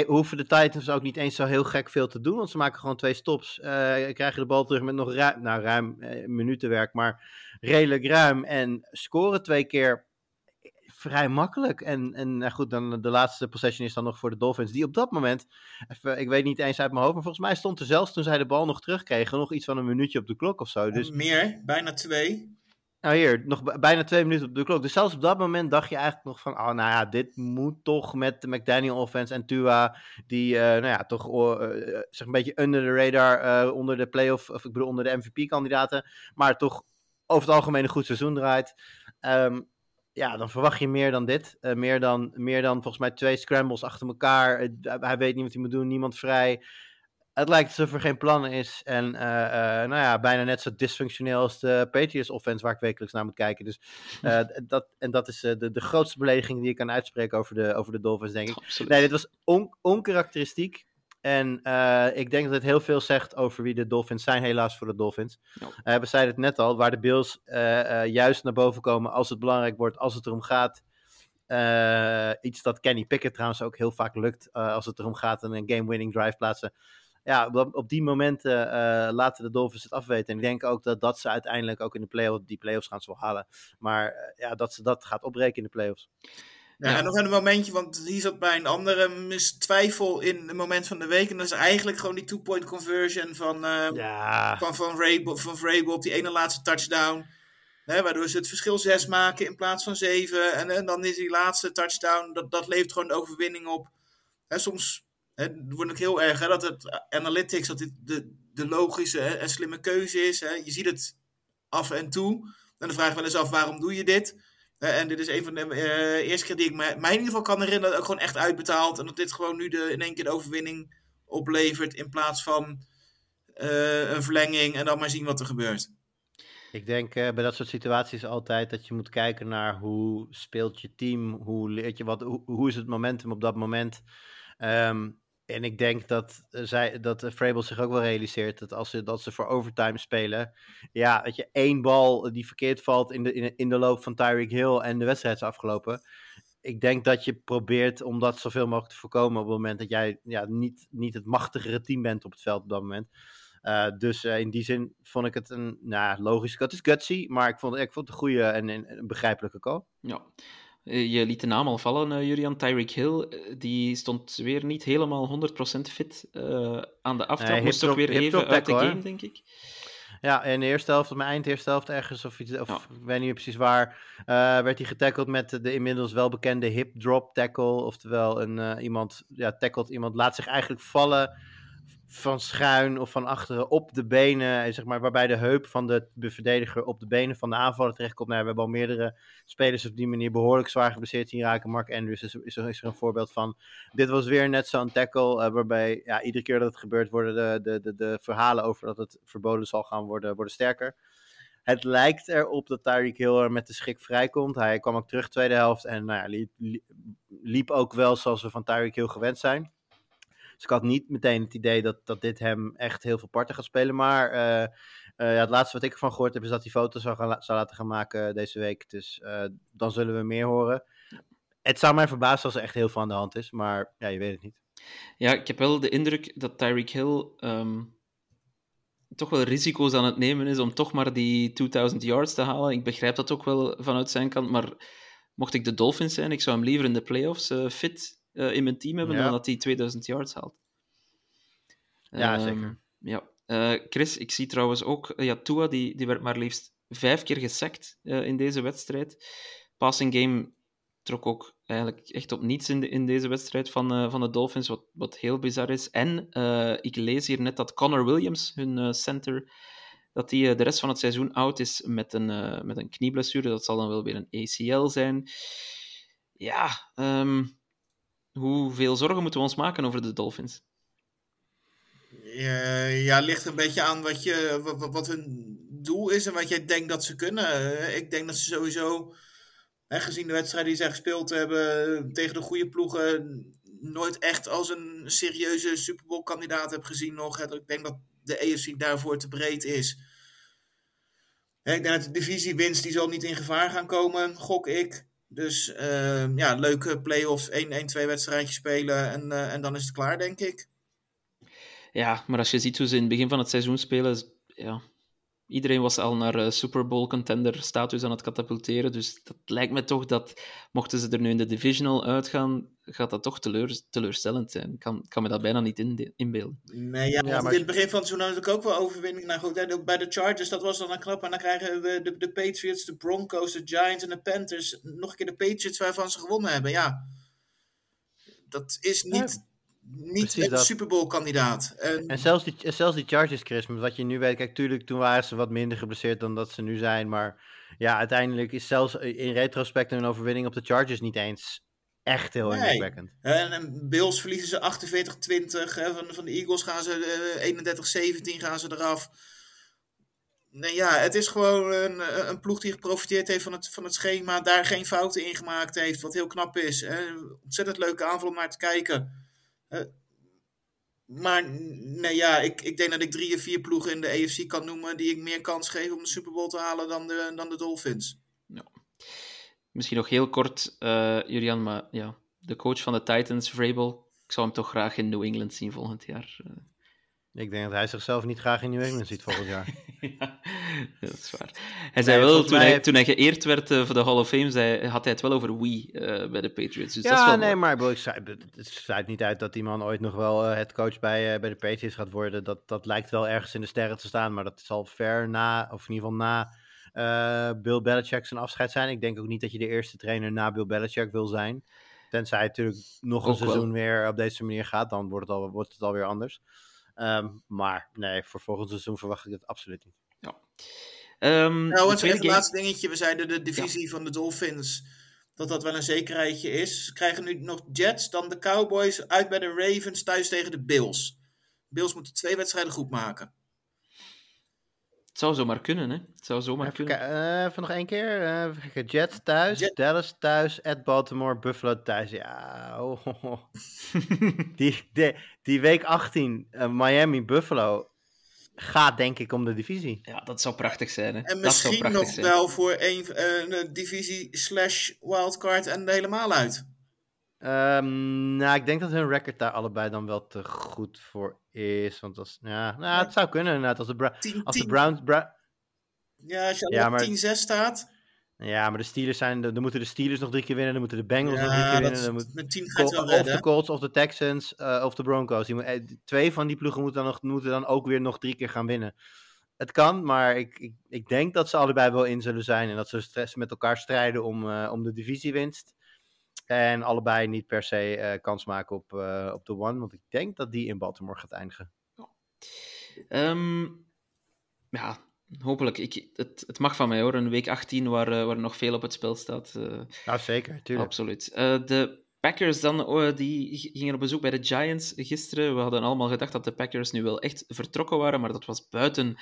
hoeven de Titans ook niet eens zo heel gek veel te doen. Want ze maken gewoon twee stops. Uh, krijgen de bal terug met nog ruim, nou, ruim uh, minutenwerk, maar redelijk ruim. En scoren twee keer vrij makkelijk. En, en nou goed, dan de laatste possession is dan nog voor de Dolphins. Die op dat moment, even, ik weet niet eens uit mijn hoofd, maar volgens mij stond er zelfs toen zij de bal nog terugkregen, nog iets van een minuutje op de klok of zo. Dus, Meer, bijna twee. Nou hier, nog bijna twee minuten op de klok. Dus zelfs op dat moment dacht je eigenlijk nog van... Oh, nou ja, dit moet toch met de McDaniel offense en Tua... Die, uh, nou ja, toch uh, zeg een beetje under the radar... Uh, onder de playoff, of ik bedoel onder de MVP-kandidaten... Maar toch over het algemeen een goed seizoen draait. Um, ja, dan verwacht je meer dan dit. meer, dan, meer dan volgens mij twee scrambles achter elkaar. hij weet niet wat hij moet doen, niemand vrij het lijkt alsof er geen plan is. En uh, uh, nou ja, bijna net zo dysfunctioneel als de Patriots offense waar ik wekelijks naar moet kijken. Dus [LAUGHS] dat, en dat is de, de grootste belediging die je kan uitspreken over de, over de Dolphins, denk ik. Absoluut. Nee, dit was on, onkarakteristiek. En ik denk dat het heel veel zegt over wie de Dolphins zijn, helaas voor de Dolphins. Ja. we zeiden het net al, waar de Bills juist naar boven komen als het belangrijk wordt, als het erom gaat. iets dat Kenny Pickett trouwens ook heel vaak lukt als het erom gaat een game-winning drive plaatsen ja, op, op die momenten laten de Dolphins het afweten. En ik denk ook dat, dat ze uiteindelijk ook in de play-offs, die play-offs gaan ze wel halen. Maar ja, dat ze dat gaat opbreken in de play-offs. Ja, ja, en nog een momentje, want hier zat bij een andere twijfel in het moment van de week. En dat is eigenlijk gewoon die two-point conversion van, uh, ja. van, van, Vrabel, van Vrabel op die ene laatste touchdown. Hè, waardoor ze het verschil zes maken in plaats van zeven. En, en dan is die laatste touchdown, dat, dat levert gewoon de overwinning op. Hè, soms het wordt ook heel erg hè, dat het analytics, dat dit de, de logische hè, en slimme keuze is. Hè. Je ziet het af en toe. En dan vraag je wel eens af, waarom doe je dit? Uh, en dit is een van de uh, eerste keer die ik mij, mij in ieder geval kan herinneren, dat ook gewoon echt uitbetaald. En dat dit gewoon nu de, in één keer de overwinning oplevert, in plaats van uh, een verlenging en dan maar zien wat er gebeurt. Ik denk bij dat soort situaties altijd dat je moet kijken naar hoe speelt je team, hoe leert je wat, hoe, hoe is het momentum op dat moment. Um, En ik denk dat, eh, zij, dat uh, Vrabel zich ook wel realiseert dat als ze, dat ze voor overtime spelen, ja, dat je één bal die verkeerd valt in de, in, in de loop van Tyreek Hill en de wedstrijd is afgelopen. Ik denk dat je probeert om dat zoveel mogelijk te voorkomen op het moment dat jij ja, niet, niet het machtigere team bent op het veld op dat moment. Dus in die zin vond ik het een nou, logisch. Het is gutsy, maar ik vond, ik vond het een goede en, begrijpelijke call. Ja. Uh, je liet de naam al vallen, Julian. Tyreek Hill, die stond weer niet helemaal 100% fit aan de aftrap. Moest ook weer even uit de game, hoor. denk ik. Ja, in de eerste helft, mijn eind eerste helft ergens, of, iets, of ja. ik weet niet meer precies waar, werd hij getackled met de, de inmiddels welbekende hip drop tackle. Oftewel, een, iemand ja, tackelt iemand, laat zich eigenlijk vallen van schuin of van achteren op de benen, zeg maar, waarbij de heup van de verdediger op de benen van de aanvaller terechtkomt. Nou, we hebben al meerdere spelers op die manier behoorlijk zwaar geblesseerd zien raken. Mark Andrews is, is, er, een voorbeeld van. Dit was weer net zo'n tackle, uh, waarbij ja, iedere keer dat het gebeurt worden de, de, de, verhalen over dat het verboden zal gaan worden, worden sterker. Het lijkt erop dat Tyreek Hill er met de schik vrijkomt. Hij kwam ook terug tweede helft en nou ja, liep, liep ook wel zoals we van Tyreek Hill gewend zijn. Dus ik had niet meteen het idee dat, dat dit hem echt heel veel parten gaat spelen. Maar uh, uh, ja, het laatste wat ik ervan gehoord heb is dat hij foto's zou, gaan, zou laten gaan maken deze week. Dus dan zullen we meer horen. Het zou mij verbazen als er echt heel veel aan de hand is. Maar ja, je weet het niet. Ja, ik heb wel de indruk dat Tyreek Hill um, toch wel risico's aan het nemen is om toch maar die 2000 yards te halen. Ik begrijp dat ook wel vanuit zijn kant. Maar mocht ik de Dolphins zijn, ik zou hem liever in de playoffs fit uh, in mijn team hebben ja. dan dat hij 2000 yards haalt. Ja, um, zeker. Ja. Uh, Chris, ik zie trouwens ook, uh, ja, Tua die, die werd maar liefst vijf keer gesackt in deze wedstrijd. Passing game trok ook eigenlijk echt op niets in, de, in deze wedstrijd van, van de Dolphins, wat, wat heel bizar is. En ik lees hier net dat Connor Williams, hun center, dat hij de rest van het seizoen oud is met een, met een knieblessure. Dat zal dan wel weer een ACL zijn. Ja, um, Hoeveel zorgen moeten we ons maken over de Dolphins? Ja, ja, ligt een beetje aan wat, je, wat, wat hun doel is en wat jij denkt dat ze kunnen. Ik denk dat ze sowieso, hè, gezien de wedstrijden die zij gespeeld hebben tegen de goede ploegen, nooit echt als een serieuze Super Bowl kandidaat heb gezien nog. Ik denk dat de AFC daarvoor te breed is. Ik dat de divisiewinst die zal niet in gevaar gaan komen, gok ik. Dus uh, ja, leuke play-offs, 1-1-2 wedstrijdjes spelen en, uh, en dan is het klaar, denk ik. Ja, maar als je ziet hoe ze in het begin van het seizoen spelen, ja, iedereen was al naar uh, Super Bowl contender status aan het katapulteren. Dus dat lijkt me toch dat, mochten ze er nu in de divisional uitgaan, gaat dat toch teleur, teleurstellend zijn. Ik kan, kan me dat bijna niet in, inbeelden. Nee, ja, ja maar... in het begin van het seizoen had ik ook wel overwinning. Nou goed, bij de Chargers, dat was dan een knap. En dan krijgen we de, de Patriots, de Broncos, de Giants en de Panthers. Nog een keer de Patriots waarvan ze gewonnen hebben. Ja, dat is niet... Ja niet een Super Bowl kandidaat. En, en zelfs, die, zelfs die Chargers, Chris, wat je nu weet, kijk, tuurlijk, toen waren ze wat minder geblesseerd dan dat ze nu zijn, maar ja, uiteindelijk is zelfs in retrospect een overwinning op de Chargers niet eens echt heel nee. indrukwekkend. En, en Bills verliezen ze 48-20, van, van de Eagles gaan ze uh, 31-17 gaan ze eraf. Nee, ja, het is gewoon een, een ploeg die geprofiteerd heeft van het, van het schema, daar geen fouten in gemaakt heeft, wat heel knap is. Hè. Ontzettend leuke aanval om naar te kijken. Uh, maar nee, ja, ik, ik denk dat ik drie of vier ploegen in de AFC kan noemen die ik meer kans geef om de Super Bowl te halen dan de, dan de Dolphins. Ja. Misschien nog heel kort, uh, Julian, maar ja, de coach van de Titans, Vrabel, ik zou hem toch graag in New England zien volgend jaar. Ik denk dat hij zichzelf niet graag in New England ziet volgend jaar. [LAUGHS] ja, dat is waar. Hij zei nee, wel, toen, hij, toen hij geëerd werd uh, voor de Hall of Fame, zei, had hij het wel over wie uh, bij de Patriots. Dus ja, dat is wel nee, maar ik zei, het sluit niet uit dat die man ooit nog wel uh, het coach bij, bij de Patriots gaat worden. Dat, dat lijkt wel ergens in de sterren te staan, maar dat zal ver na, of in ieder geval na Bill Belichick zijn afscheid zijn. Ik denk ook niet dat je de eerste trainer na Bill Belichick wil zijn. Tenzij het natuurlijk nog een ook seizoen wel. weer op deze manier gaat, dan wordt het, al, wordt het alweer anders. Um, maar nee, voor volgend seizoen verwacht ik het absoluut niet. Ja. Um, nou, het even laatste dingetje. We zeiden de divisie ja. van de Dolphins, dat dat wel een zekerheidje is. Ze krijgen nu nog Jets, dan de Cowboys, uit bij de Ravens, thuis tegen de Bills. Bills moeten twee wedstrijden goed maken. Het zou zomaar kunnen, hè? Het zou zomaar Even, kunnen. eh, even nog één keer. eh, kijken. Jets thuis, Jet- Dallas thuis, at Baltimore, Buffalo thuis. Ja, oh, oh, oh. die, die, die week 18, eh, Miami, Buffalo, gaat denk ik om de divisie. Ja, dat zou prachtig zijn, hè? En dat zou misschien nog zijn. wel voor een, eh, een divisie slash wildcard en helemaal uit. Ehm, nou, ik denk dat hun record daar allebei dan wel te goed voor is. Want als, ja, nou, het zou kunnen inderdaad. Als de, Bra- 10, als de 10. Browns... Bra- Ja, als je Ja, maar- 10-6 staat. ja, maar de Steelers zijn... Dan moeten de Steelers nog drie keer winnen. Dan moeten de Bengals nog drie keer winnen. Dan moet, met 10 gaat wel of de Colts of de Texans eh, of de Broncos. Die moet, eh, twee van die ploegen moeten dan, nog, moeten dan ook weer nog drie keer gaan winnen. Het kan, maar ik, ik, ik denk dat ze allebei wel in zullen zijn. En dat ze met elkaar strijden om, eh, om de divisiewinst. En allebei niet per se eh, kans maken op, eh, op de one. Want ik denk dat die in Baltimore gaat eindigen. Ehm, ja, hopelijk. Ik, het, het mag van mij hoor. Een week 18 waar, eh, waar nog veel op het spel staat. Nou, zeker, tuurlijk. absoluut. De Packers dan, oh, die gingen op bezoek bij de Giants gisteren. We hadden allemaal gedacht dat de Packers nu wel echt vertrokken waren, maar dat was buiten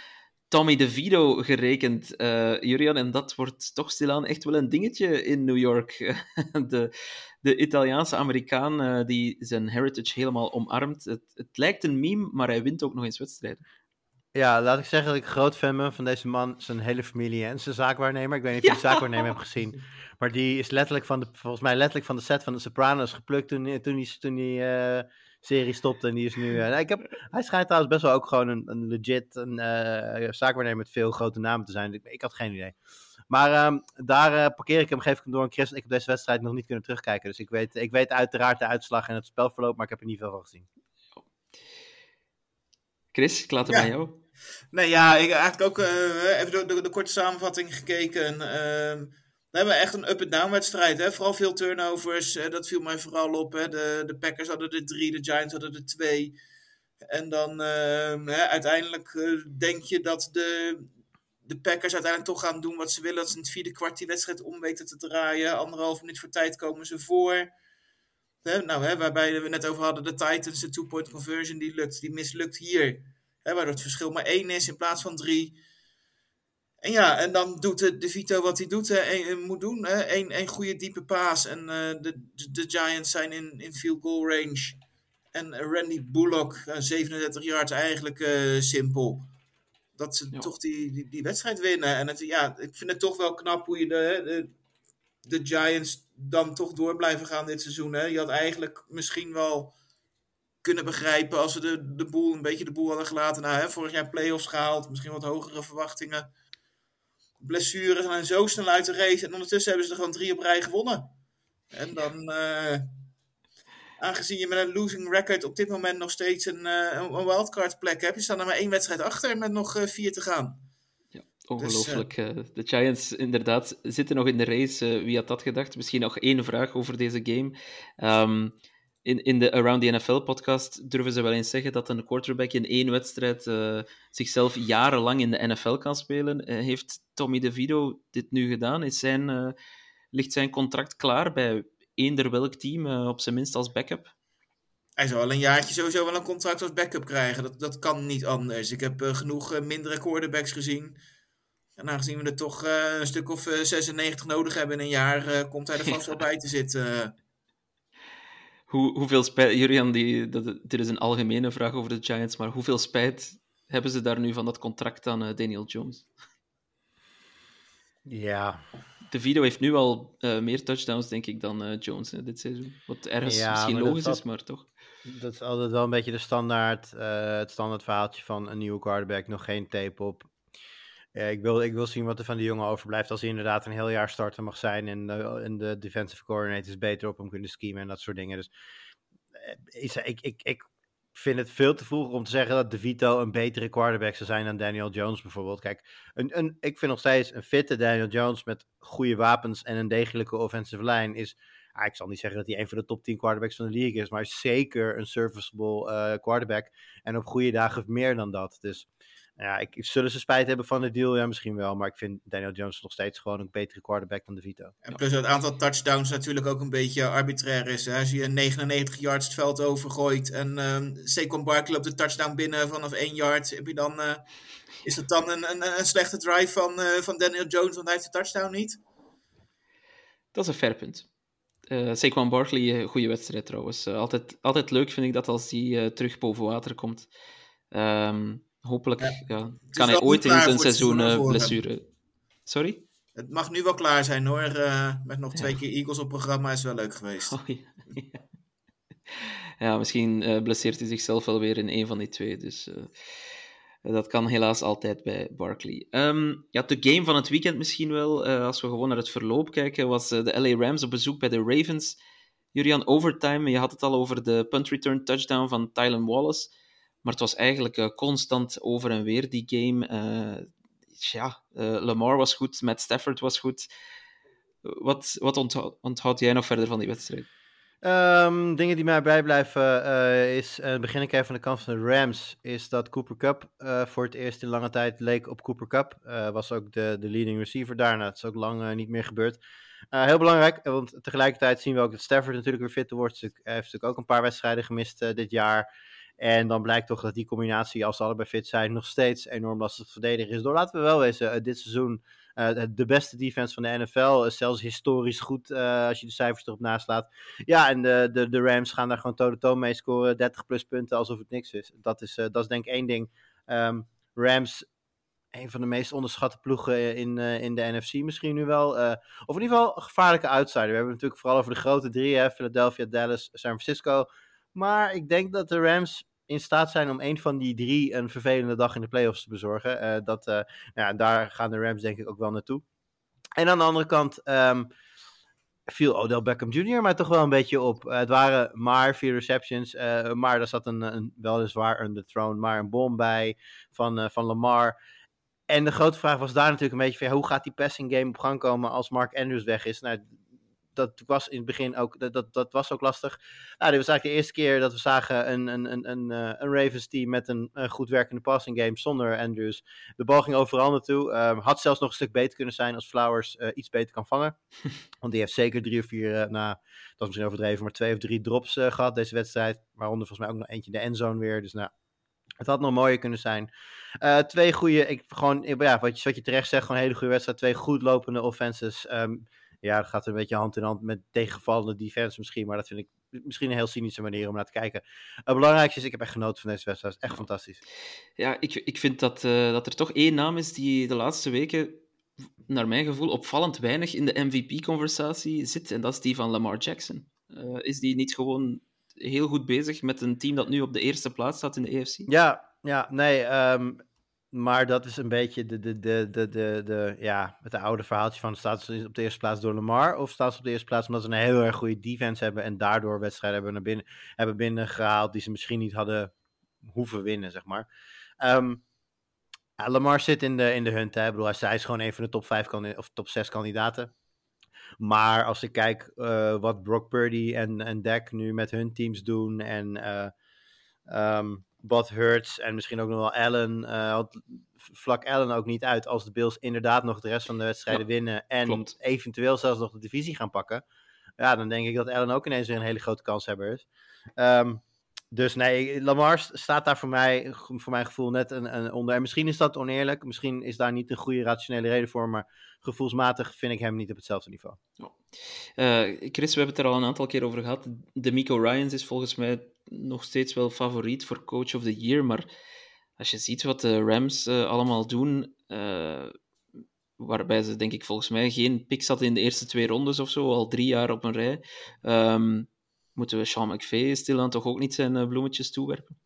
Tommy DeVito gerekend, eh Jurian. En dat wordt toch stilaan echt wel een dingetje in New York. [LAUGHS] de, de Italiaanse Amerikaan eh, die zijn heritage helemaal omarmt. Het, het lijkt een meme, maar hij wint ook nog eens wedstrijden. Ja, laat ik zeggen dat ik groot fan ben van deze man, zijn hele familie en zijn zaakwaarnemer. Ik weet niet of je [LAUGHS] de zaakwaarnemer hebt gezien. Maar die is letterlijk van de, volgens mij letterlijk van de set van de Sopranos geplukt toen, toen die, toen die eh, serie stopte. En die is nu... eh, nou, ik heb, hij schijnt trouwens best wel ook gewoon een, een legit een, eh, zaakwaarnemer met veel grote namen te zijn. Ik, ik had geen idee. Maar ehm, daar eh, parkeer ik hem, geef ik hem door een Chris. Ik heb deze wedstrijd nog niet kunnen terugkijken. Dus ik weet, ik weet uiteraard de uitslag en het spelverloop, maar ik heb er niet veel van gezien. Chris, ik laat het Ja. bij jou. Nee, ja, ik heb eigenlijk ook eh, even de, de, de korte samenvatting gekeken. Ehm, we hebben echt een up-and-down wedstrijd. Hè? Vooral veel turnovers. dat viel mij vooral op. Hè? De, de Packers hadden er drie, de Giants hadden er twee. En dan ehm, hè, uiteindelijk eh, denk je dat de, de Packers uiteindelijk toch gaan doen wat ze willen. Dat ze in het vierde kwart die wedstrijd om weten te draaien. Anderhalf minuut voor tijd komen ze voor. Hè, nou, hè, waarbij we net over hadden, de Titans, de two-point conversion, die lukt. Die mislukt hier. Hè, waardoor het verschil maar één is in plaats van drie. En ja, en dan doet de, de Vito wat hij doet, hè, moet doen. Eén één goede diepe paas. En eh, de, de, de Giants zijn in, in field goal range. En Randy Bullock, eh, 37 yards, eigenlijk eh, simpel. Dat ze Ja. toch die, die, die wedstrijd winnen. En het, ja, ik vind het toch wel knap hoe je de, de, de Giants dan toch door blijven gaan dit seizoen. Hè. Je had eigenlijk misschien wel kunnen begrijpen als ze de, de boel, een beetje de boel hadden gelaten. Nou, hè, vorig jaar playoffs gehaald, misschien wat hogere verwachtingen. Blessures en zo snel uit de race. En ondertussen hebben ze er gewoon drie op rij gewonnen. En dan, eh, aangezien je met een losing record op dit moment nog steeds een, eh, een wildcard plek hebt, je staat er maar één wedstrijd achter met nog eh, vier te gaan. Ongelooflijk. eh, de Giants, inderdaad, zitten nog in de race. wie had dat gedacht? Misschien nog één vraag over deze game. Ehm, in, in de Around the NFL-podcast durven ze wel eens zeggen dat een quarterback in één wedstrijd eh, zichzelf jarenlang in de NFL kan spelen. Eh, heeft Tommy DeVito dit nu gedaan? Is zijn, eh, ligt zijn contract klaar bij eender welk team, op zijn minst als backup? Hij zal wel een jaartje sowieso wel een contract als backup krijgen. Dat, dat kan niet anders. Ik heb genoeg mindere quarterbacks gezien. En aangezien we er toch een stuk of eh, 96 nodig hebben in een jaar, komt hij er vast wel [LAUGHS] bij te zitten. Hoe, hoeveel spijt, Jurian, die, dat, dit is een algemene vraag over de Giants, maar hoeveel spijt hebben ze daar nu van dat contract aan eh, Daniel Jones? Ja, De Vito heeft nu al eh, meer touchdowns, denk ik, dan eh, Jones hè, dit seizoen. Wat ergens Ja, misschien logisch is, maar toch. Dat is altijd wel een beetje de standaard, het standaard verhaaltje van een nieuwe quarterback, nog geen tape op. Ja, ik, wil, ik wil zien wat er van die jongen overblijft als hij inderdaad een heel jaar starter mag zijn en, en de defensive coordinators beter op hem kunnen schemen en dat soort dingen. Dus eh, is, ik, ik, ik vind het veel te vroeg om te zeggen dat De Vito een betere quarterback zou zijn dan Daniel Jones bijvoorbeeld. Kijk, een, een, ik vind nog steeds een fitte Daniel Jones met goede wapens en een degelijke offensive line is ah, ik zal niet zeggen dat hij een van de top 10 quarterbacks van de league is, maar zeker een serviceable eh, quarterback. En op goede dagen meer dan dat. Dus ja, ik, zullen ze spijt hebben van de deal? Ja, misschien wel. Maar ik vind Daniel Jones nog steeds gewoon een betere quarterback dan de Vito. En plus het aantal touchdowns natuurlijk ook een beetje arbitrair is. Hè? Als je 99 yards het veld overgooit en um, Saquon Barkley op de touchdown binnen vanaf 1 yard, heb je dan, uh, is dat dan een, een, een slechte drive van, uh, van Daniel Jones, want hij heeft de touchdown niet? Dat is een fair punt. Uh, Saquon Barkley, goede wedstrijd trouwens. Uh, altijd, altijd leuk vind ik dat als hij uh, terug boven water komt. Um, hopelijk ja. Ja, kan hij ooit in zijn seizoen uh, blessure. Sorry? Het mag nu wel klaar zijn hoor. Uh, met nog twee ja. keer Eagles op programma is wel leuk geweest. Oh, ja. [LAUGHS] ja. misschien uh, blesseert hij zichzelf wel weer in een van die twee. Dus dat kan helaas altijd bij Barkley. Um, ja, de game van het weekend misschien wel, als we gewoon naar het verloop kijken, was de LA Rams op bezoek bij de Ravens. Julian, overtime, je had het al over de punt return touchdown van Tylen Wallace. Maar het was eigenlijk uh, constant over en weer die game. Uh, ja, uh, Lamar was goed, Matt Stafford was goed. Wat, wat onthoud, onthoud jij nog verder van die wedstrijd? Um, dingen die mij bijblijven is, uh, begin ik even van de kant van de Rams, is dat Cooper Cup voor het eerst in lange tijd leek op Cooper Cup. Was ook de, de leading receiver daarna. Dat is ook lang niet meer gebeurd. heel belangrijk, want tegelijkertijd zien we ook dat Stafford natuurlijk weer fit wordt. Hij heeft natuurlijk ook een paar wedstrijden gemist dit jaar. En dan blijkt toch dat die combinatie, als ze allebei fit zijn, nog steeds enorm lastig te verdedigen is. Door laten we wel wezen, dit seizoen uh, de beste defense van de NFL. zelfs historisch goed als je de cijfers erop naslaat. Ja, en de, de, de Rams gaan daar gewoon toe-to-toe mee scoren. 30 plus punten alsof het niks is. Dat is, dat is denk ik één ding. Um, Rams, een van de meest onderschatte ploegen in, in de NFC misschien nu wel. of in ieder geval een gevaarlijke outsider. We hebben het natuurlijk vooral over de grote drie. Hè? Philadelphia, Dallas, San Francisco. Maar ik denk dat de Rams in staat zijn om een van die drie een vervelende dag in de playoffs te bezorgen. Uh, dat, uh, ja, daar gaan de Rams denk ik ook wel naartoe. En aan de andere kant um, viel Odell Beckham Jr. maar toch wel een beetje op. Uh, het waren maar vier receptions, maar daar zat een, een weliswaar under throne, maar een bom bij van, van Lamar. En de grote vraag was daar natuurlijk een beetje hoe gaat die passing game op gang komen als Mark Andrews weg is? Nou, dat was in het begin ook, dat, dat, dat was ook lastig. Nou, dit was eigenlijk de eerste keer dat we zagen een, een, een, een, een Ravens team met een, een goed werkende passing game zonder Andrews. De bal ging overal naartoe. Um, had zelfs nog een stuk beter kunnen zijn als Flowers uh, iets beter kan vangen. [LAUGHS] Want die heeft zeker drie of vier, uh, nou, dat is misschien overdreven, maar twee of drie drops uh, gehad deze wedstrijd. Waaronder volgens mij ook nog eentje in de endzone weer. Dus nou, het had nog mooier kunnen zijn. Uh, twee goede, ik, gewoon, ja, wat, je, wat je terecht zegt, gewoon een hele goede wedstrijd. Twee goed lopende offenses. Um, ja, dat gaat een beetje hand in hand met tegenvallende defense misschien. Maar dat vind ik misschien een heel cynische manier om naar te kijken. Het belangrijkste is, ik heb echt genoten van deze wedstrijd. Echt fantastisch. Ja, ik, ik vind dat, uh, dat er toch één naam is die de laatste weken, naar mijn gevoel, opvallend weinig in de MVP-conversatie zit. En dat is die van Lamar Jackson. Uh, is die niet gewoon heel goed bezig met een team dat nu op de eerste plaats staat in de EFC? Ja, ja nee. Um, maar dat is een beetje de, de, de, de, de, de, ja, het oude verhaaltje van staat ze op de eerste plaats door Lamar of staat ze op de eerste plaats omdat ze een heel erg goede defense hebben en daardoor wedstrijden hebben, naar binnen, hebben binnengehaald die ze misschien niet hadden hoeven winnen, zeg maar. Ja, Lamar zit in de, in de hunt, hè. Ik bedoel, hij is gewoon een van de top 5 of top 6 kandidaten. Maar als ik kijk uh, wat Brock Purdy en, en Dak nu met hun teams doen en uh, um, Bud Hurts en misschien ook nog wel Allen. Uh, had vlak Allen ook niet uit als de Bills inderdaad nog de rest van de wedstrijden ja, winnen. En klopt. eventueel zelfs nog de divisie gaan pakken. Ja, dan denk ik dat Allen ook ineens weer een hele grote kanshebber is. Um, dus nee, Lamar staat daar voor mij, voor mijn gevoel, net een, een onder. En misschien is dat oneerlijk. Misschien is daar niet een goede rationele reden voor. Maar gevoelsmatig vind ik hem niet op hetzelfde niveau. Oh. Uh, Chris, we hebben het er al een aantal keer over gehad. De Miko Ryans is volgens mij nog steeds wel favoriet voor Coach of the Year. Maar als je ziet wat de Rams uh, allemaal doen. Uh, waarbij ze, denk ik, volgens mij geen pick hadden in de eerste twee rondes of zo. Al drie jaar op een rij. Um, moeten we Sean McVay stilaan toch ook niet zijn bloemetjes toewerpen?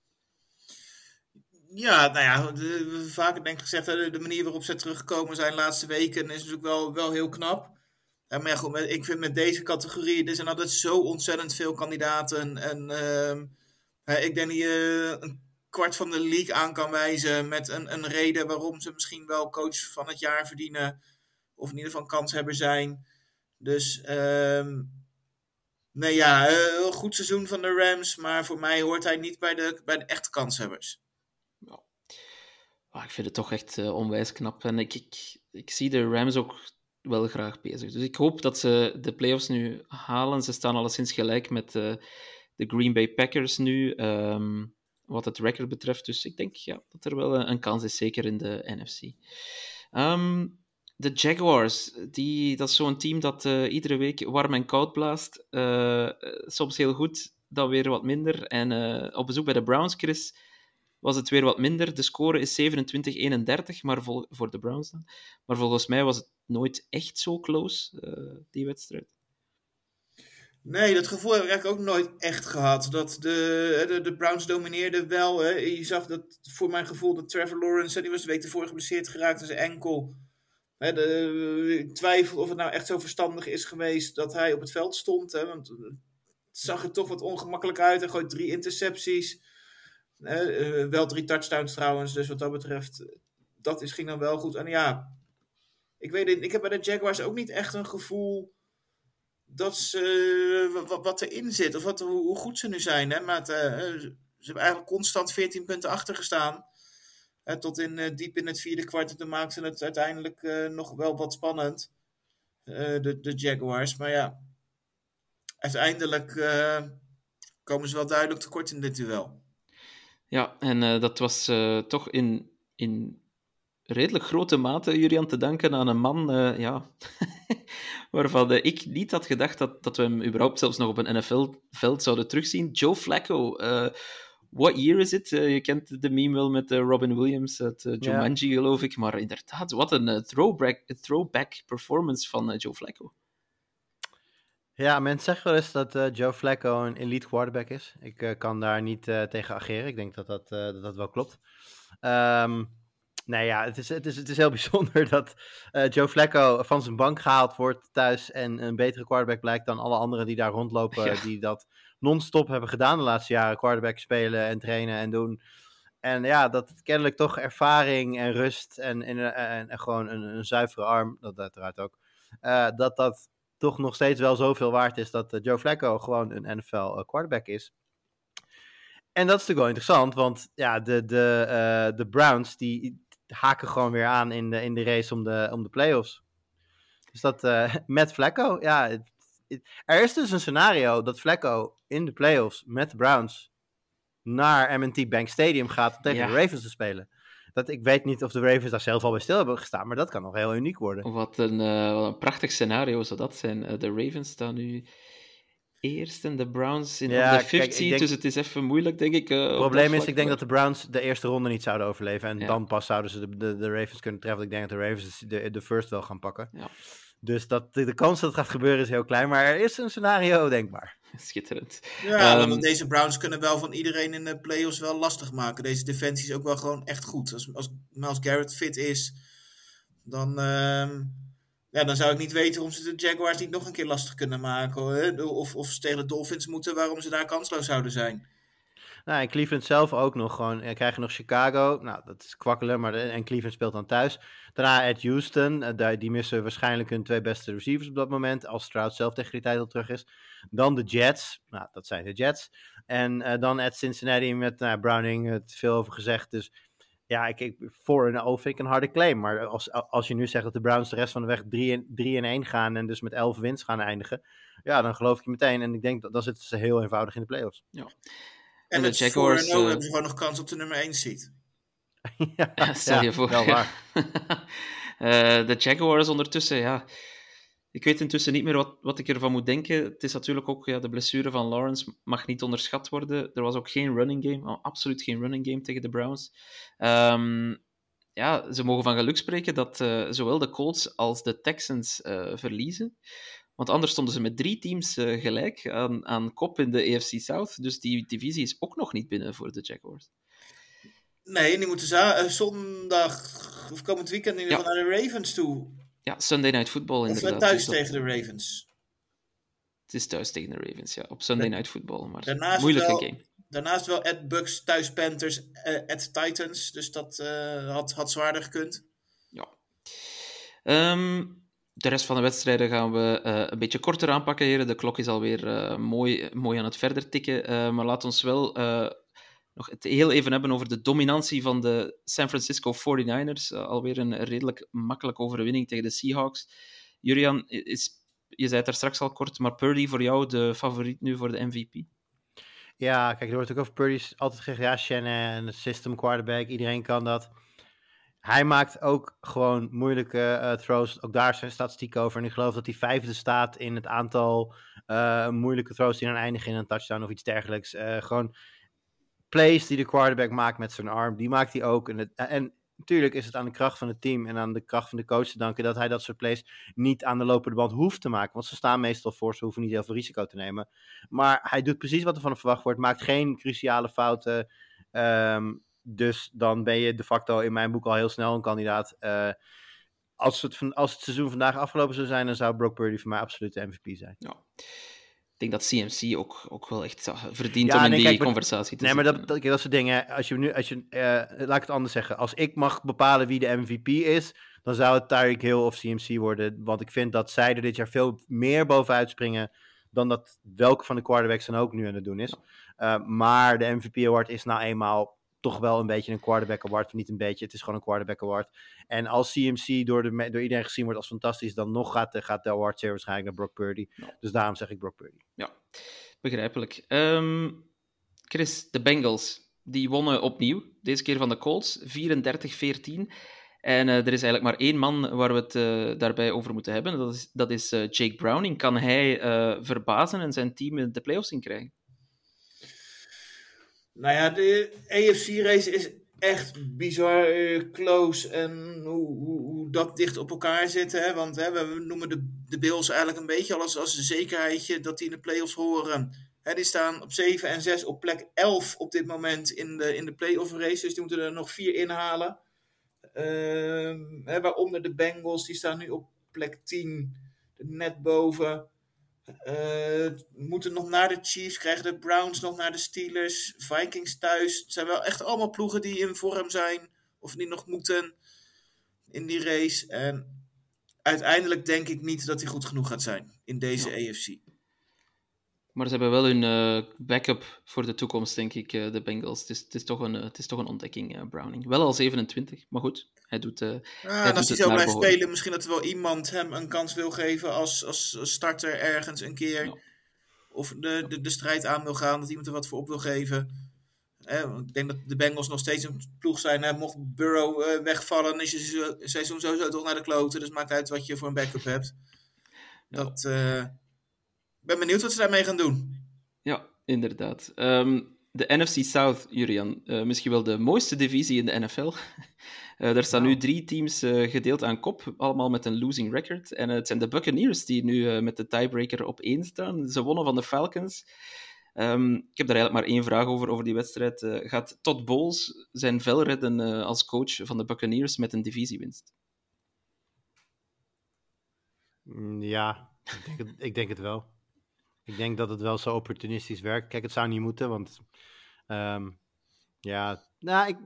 Ja, nou ja, vaker denk ik gezegd, de, de manier waarop ze teruggekomen zijn de laatste weken is natuurlijk wel, wel heel knap. En maar ja, goed, ik vind met deze categorie, er zijn altijd zo ontzettend veel kandidaten. En uh, ik denk dat je een kwart van de league aan kan wijzen met een, een reden waarom ze misschien wel coach van het jaar verdienen. Of in ieder geval kans hebben zijn. Dus um, Nee, ja, een goed seizoen van de Rams, maar voor mij hoort hij niet bij de, bij de echte kanshebbers. Ja. ik vind het toch echt eh, onwijs knap. En ik, ik zie de Rams ook wel graag bezig. Dus ik hoop dat ze de playoffs nu halen. Ze staan alleszins gelijk met eh, de Green Bay Packers nu, ehm, wat het record betreft. Dus ik denk ja, dat er wel een, een kans is, zeker in de NFC. Ehm, de Jaguars, die, dat is zo'n team dat eh, iedere week warm en koud blaast. Eh, soms heel goed, dan weer wat minder. En eh, op bezoek bij de Browns, Chris, was het weer wat minder. De score is 27-31 maar voor de Browns dan. Maar volgens mij was het nooit echt zo close, eh, die wedstrijd. Nee, dat gevoel heb ik eigenlijk ook nooit echt gehad. Dat de, de, de Browns domineerden wel. Hè. Je zag dat voor mijn gevoel dat Trevor Lawrence, die was de week ervoor geblesseerd geraakt aan zijn enkel. Hè, de, ik twijfel of het nou echt zo verstandig is geweest dat hij op het veld stond. Hè, want het zag er toch wat ongemakkelijk uit. Hij gooit drie intercepties. Eh, wel drie touchdowns trouwens. Dus wat dat betreft, dat is, ging dan wel goed. En ja, ik weet het, ik heb bij de Jaguars ook niet echt een gevoel dat ze, wa- wa- wat erin zit, of wat, hoe, goed ze nu zijn. Hè? Maar het, eh, ze hebben eigenlijk constant 14 punten achter gestaan. Eh, tot in, eh, diep in het vierde kwart. En toen maakten het uiteindelijk eh, nog wel wat spannend. eh, de, de Jaguars. Maar ja, uiteindelijk eh, komen ze wel duidelijk tekort in dit duel. Ja, en eh, dat was eh, toch in, in redelijk grote mate, Julian, te danken aan een man eh, ja, [LAUGHS] waarvan ik niet had gedacht dat, dat we hem überhaupt zelfs nog op een NFL-veld zouden terugzien. Joe Flacco. eh, what year is it? Eh, je kent de meme wel met Robin Williams uit eh, Jumanji, geloof ik. Maar inderdaad, wat een throwback, throwback performance van Joe Flacco. Ja, mensen zeggen wel eens dat Joe Flacco een elite quarterback is. Ik kan daar niet tegen ageren. Ik denk dat dat, dat, dat wel klopt. Ehm nou ja, het is, het, is, het is heel [LAUGHS] bijzonder dat eh, Joe Flacco van zijn bank gehaald wordt thuis en een betere quarterback blijkt dan alle anderen die daar rondlopen, [LAUGHS] Ja. die dat non-stop hebben gedaan de laatste jaren. Quarterback spelen en trainen en doen. En ja, dat kennelijk toch ervaring en rust en, en, en, en gewoon een, een zuivere arm, dat uiteraard ook, eh, dat dat toch nog steeds wel zoveel waard is dat eh, Joe Flacco gewoon een NFL eh, quarterback is. En dat is natuurlijk wel interessant, want ja, de, de, eh, de Browns die haken gewoon weer aan in de, in de race om de, om de playoffs. Dus dat eh, [LAUGHS] met Flacco, ja, het- het- er is dus een scenario dat Flacco in de playoffs met de Browns naar M&T Bank Stadium gaat om tegen Ja. de Ravens te spelen. Dat, ik weet niet of de Ravens daar zelf al bij stil hebben gestaan, maar dat kan nog heel uniek worden. Wat een, eh, wat een prachtig scenario zou dat zijn. Eh, de Ravens staan nu eerst en de Browns in Ja, de kijk, 50, ik denk- dus het is even moeilijk, denk ik. eh, Het dat probleem is, ik denk maar- dat de Browns de eerste ronde niet zouden overleven. En Ja. dan pas zouden ze de, de, de Ravens kunnen treffen. Ik denk dat de Ravens de, de first wel gaan pakken. Ja. Dus dat, de, de kans dat het gaat gebeuren is heel klein. Maar er is een scenario denkbaar. [LAUGHS] Schitterend. Ja, Ehm, want deze Browns kunnen wel van iedereen in de playoffs wel lastig maken. Deze defensie is ook wel gewoon echt goed. Als, als Miles Garrett fit is, dan, ehm, ja, dan zou ik niet weten waarom ze de Jaguars niet nog een keer lastig kunnen maken. Of, of ze tegen de Dolphins moeten, waarom ze daar kansloos zouden zijn. Nou, en Cleveland zelf ook nog gewoon. eh, krijgen nog Chicago. Nou, dat is kwakkelen. Maar en Cleveland speelt dan thuis. Daarna at Houston. eh, daar- die missen waarschijnlijk hun twee beste receivers op dat moment. Als Stroud zelf tegen die tijd al terug is. Dan de Jets. Nou, dat zijn de Jets. En eh, dan at Cincinnati met nou, Browning. Het veel over gezegd. Dus ja, ik, ik, voor en O vind ik een harde claim. Maar als, als je nu zegt dat de Browns de rest van de weg 3 en, 3 en 1 gaan. En dus met 11 wins gaan eindigen. Ja, dan geloof ik je meteen. En ik denk dat dan zitten ze heel eenvoudig in de playoffs. En, En de Jaguars, 4-0 eh, hebben ze gewoon nog kans op de nummer 1 seat. [LAUGHS] ja, [LAUGHS] Stel je voor. Wel waar. [LAUGHS] Eh, de Jaguars ondertussen, ja. Ik weet intussen niet meer wat, wat ik ervan moet denken. Het is natuurlijk ook, ja, de blessure van Lawrence mag niet onderschat worden. Er was ook geen running game, oh, absoluut geen running game tegen de Browns. Ehm, ja, ze mogen van geluk spreken dat eh, zowel de Colts als de Texans eh, verliezen. Want anders stonden ze met drie teams eh, gelijk aan, aan kop in de AFC South. Dus die divisie is ook nog niet binnen voor de Jaguars. Nee, die moeten zondag, of komend weekend in ieder Ja. geval naar de Ravens toe. Ja, Sunday Night Football Of inderdaad. eh, thuis Dus tegen de Ravens. Het is thuis tegen de Ravens, ja. Op Sunday Night Football, maar Daarnaast moeilijke wel- game. Daarnaast wel at Bucks, thuis Panthers, eh, at Titans. Dus dat eh, had, had zwaarder gekund. Ja. Ehm, de rest van de wedstrijden gaan we eh, een beetje korter aanpakken, heren. De klok is alweer mooi, mooi aan het verder tikken. Maar laat ons wel nog het heel even hebben over de dominantie van de San Francisco 49ers. Uh, alweer een redelijk makkelijke overwinning tegen de Seahawks. Julian, is, je zei het daar straks al kort, maar Purdy voor jou de favoriet nu voor de MVP? Ja, kijk, er wordt ook over Purdy altijd gezegd, ja, Shannon, system quarterback, iedereen kan dat. Hij maakt ook gewoon moeilijke uh, throws. Ook daar zijn statistieken over. En ik geloof dat hij vijfde staat in het aantal uh, moeilijke throws die dan eindigen in een touchdown of iets dergelijks. Gewoon plays die de quarterback maakt met zijn arm, die maakt hij ook. En, en natuurlijk is het aan de kracht van het team en aan de kracht van de coach te danken dat hij dat soort plays niet aan de lopende band hoeft te maken. Want ze staan meestal voor, ze hoeven niet heel veel risico te nemen. Maar hij doet precies wat er van hem verwacht wordt, maakt geen cruciale fouten. Um, dus dan ben je de facto in mijn boek al heel snel een kandidaat. Uh, als, het als het seizoen vandaag afgelopen zou zijn, dan zou Brock Purdy voor mij absoluut de MVP zijn. Ja. Ik denk dat CMC ook, ook wel echt verdient ja, om in nee, die kijk, conversatie te Nee, maar dat, dat, dat soort dingen, als je nu, als je, uh, laat ik het anders zeggen. Als ik mag bepalen wie de MVP is, dan zou het Tyreek Hill of CMC worden. Want ik vind dat zij er dit jaar veel meer bovenuit springen dan dat welke van de quarterbacks dan ook nu aan het doen is. Uh, maar de MVP award is nou eenmaal toch wel een beetje een quarterback award. Niet een beetje, het is gewoon een quarterback award. En als CMC door, de, door iedereen gezien wordt als fantastisch, dan nog gaat, gaat de award zeer waarschijnlijk naar Brock Purdy. Dus daarom zeg ik Brock Purdy. Ja, begrijpelijk. Um, Chris, de Bengals, die wonnen opnieuw. Deze keer van de Colts, 34-14. En uh, er is eigenlijk maar één man waar we het uh, daarbij over moeten hebben. Dat is, dat is uh, Jake Browning. Kan hij verbazen en zijn team in de playoffs in krijgen? Nou ja, de AFC-race is echt bizar uh, close. En hoe, hoe, hoe, dat dicht op elkaar zit. Hè? Want hè, we noemen de, de Bills eigenlijk een beetje als, als een zekerheidje dat die in de playoffs horen. Hè, die staan op 7 en 6 op plek 11 op dit moment in de, in de playoff race. Dus die moeten er nog vier inhalen. Uh, hè, waaronder de Bengals, die staan nu op plek 10. Net boven. Uh, moeten nog naar de Chiefs, krijgen de Browns nog naar de Steelers, Vikings thuis. Het zijn wel echt allemaal ploegen die in vorm zijn, of die nog moeten in die race. En uiteindelijk denk ik niet dat hij goed genoeg gaat zijn in deze ja. AFC. Maar ze hebben wel hun uh, backup voor de toekomst, denk ik, uh, de Bengals. Het is, het is, toch, een, het is toch een ontdekking, Browning. Wel al 27, maar goed. Hij doet, uh, ja, hij en als hij zo blijft spelen, misschien dat er wel iemand hem een kans wil geven als, als starter ergens een keer. Ja. Of de, de, de strijd aan wil gaan, dat iemand er wat voor op wil geven. Eh, ik denk dat de Bengals nog steeds een ploeg zijn. Hè. Mocht Burrow uh, wegvallen, is je seizoen sowieso toch naar de kloten. Dus maakt uit wat je voor een backup [LAUGHS] hebt. Ja. Dat, uh, ben benieuwd wat ze daarmee gaan doen. Ja, inderdaad. Um, de NFC South, Julian, uh, misschien wel de mooiste divisie in de NFL. [LAUGHS] Uh, er staan nu drie teams uh, gedeeld aan kop, allemaal met een losing record. En het zijn de Buccaneers die nu met de tiebreaker op één staan. Ze wonnen van de Falcons. Um, ik heb daar eigenlijk maar één vraag over, over die wedstrijd. gaat Todd Bowles zijn vel redden als coach van de Buccaneers met een divisiewinst? Mm, ja, ik denk, het, ik denk het wel. Ik denk dat het wel zo opportunistisch werkt. Kijk, het zou niet moeten, want um, ja, nou, ik,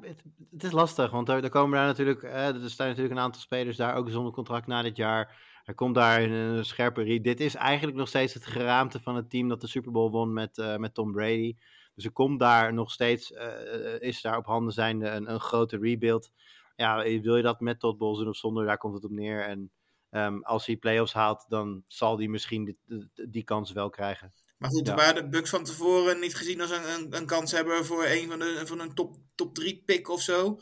het, is lastig, want er, komen daar natuurlijk, eh, er staan natuurlijk een aantal spelers daar ook zonder contract na dit jaar. Er komt daar een, scherpe read. Dit is eigenlijk nog steeds het geraamte van het team dat de Super Bowl won met, uh, met Tom Brady. Dus er komt daar nog steeds, uh, is daar op handen zijnde een, een grote rebuild. Ja, wil je dat met Todd Bowles of zonder, daar komt het op neer. En um, als hij playoffs haalt, dan zal hij misschien die, die kans wel krijgen. Maar goed, ja. waren de Bucks van tevoren niet gezien als een, een, een kans hebben voor een van, de, van een top, top 3 pick of zo.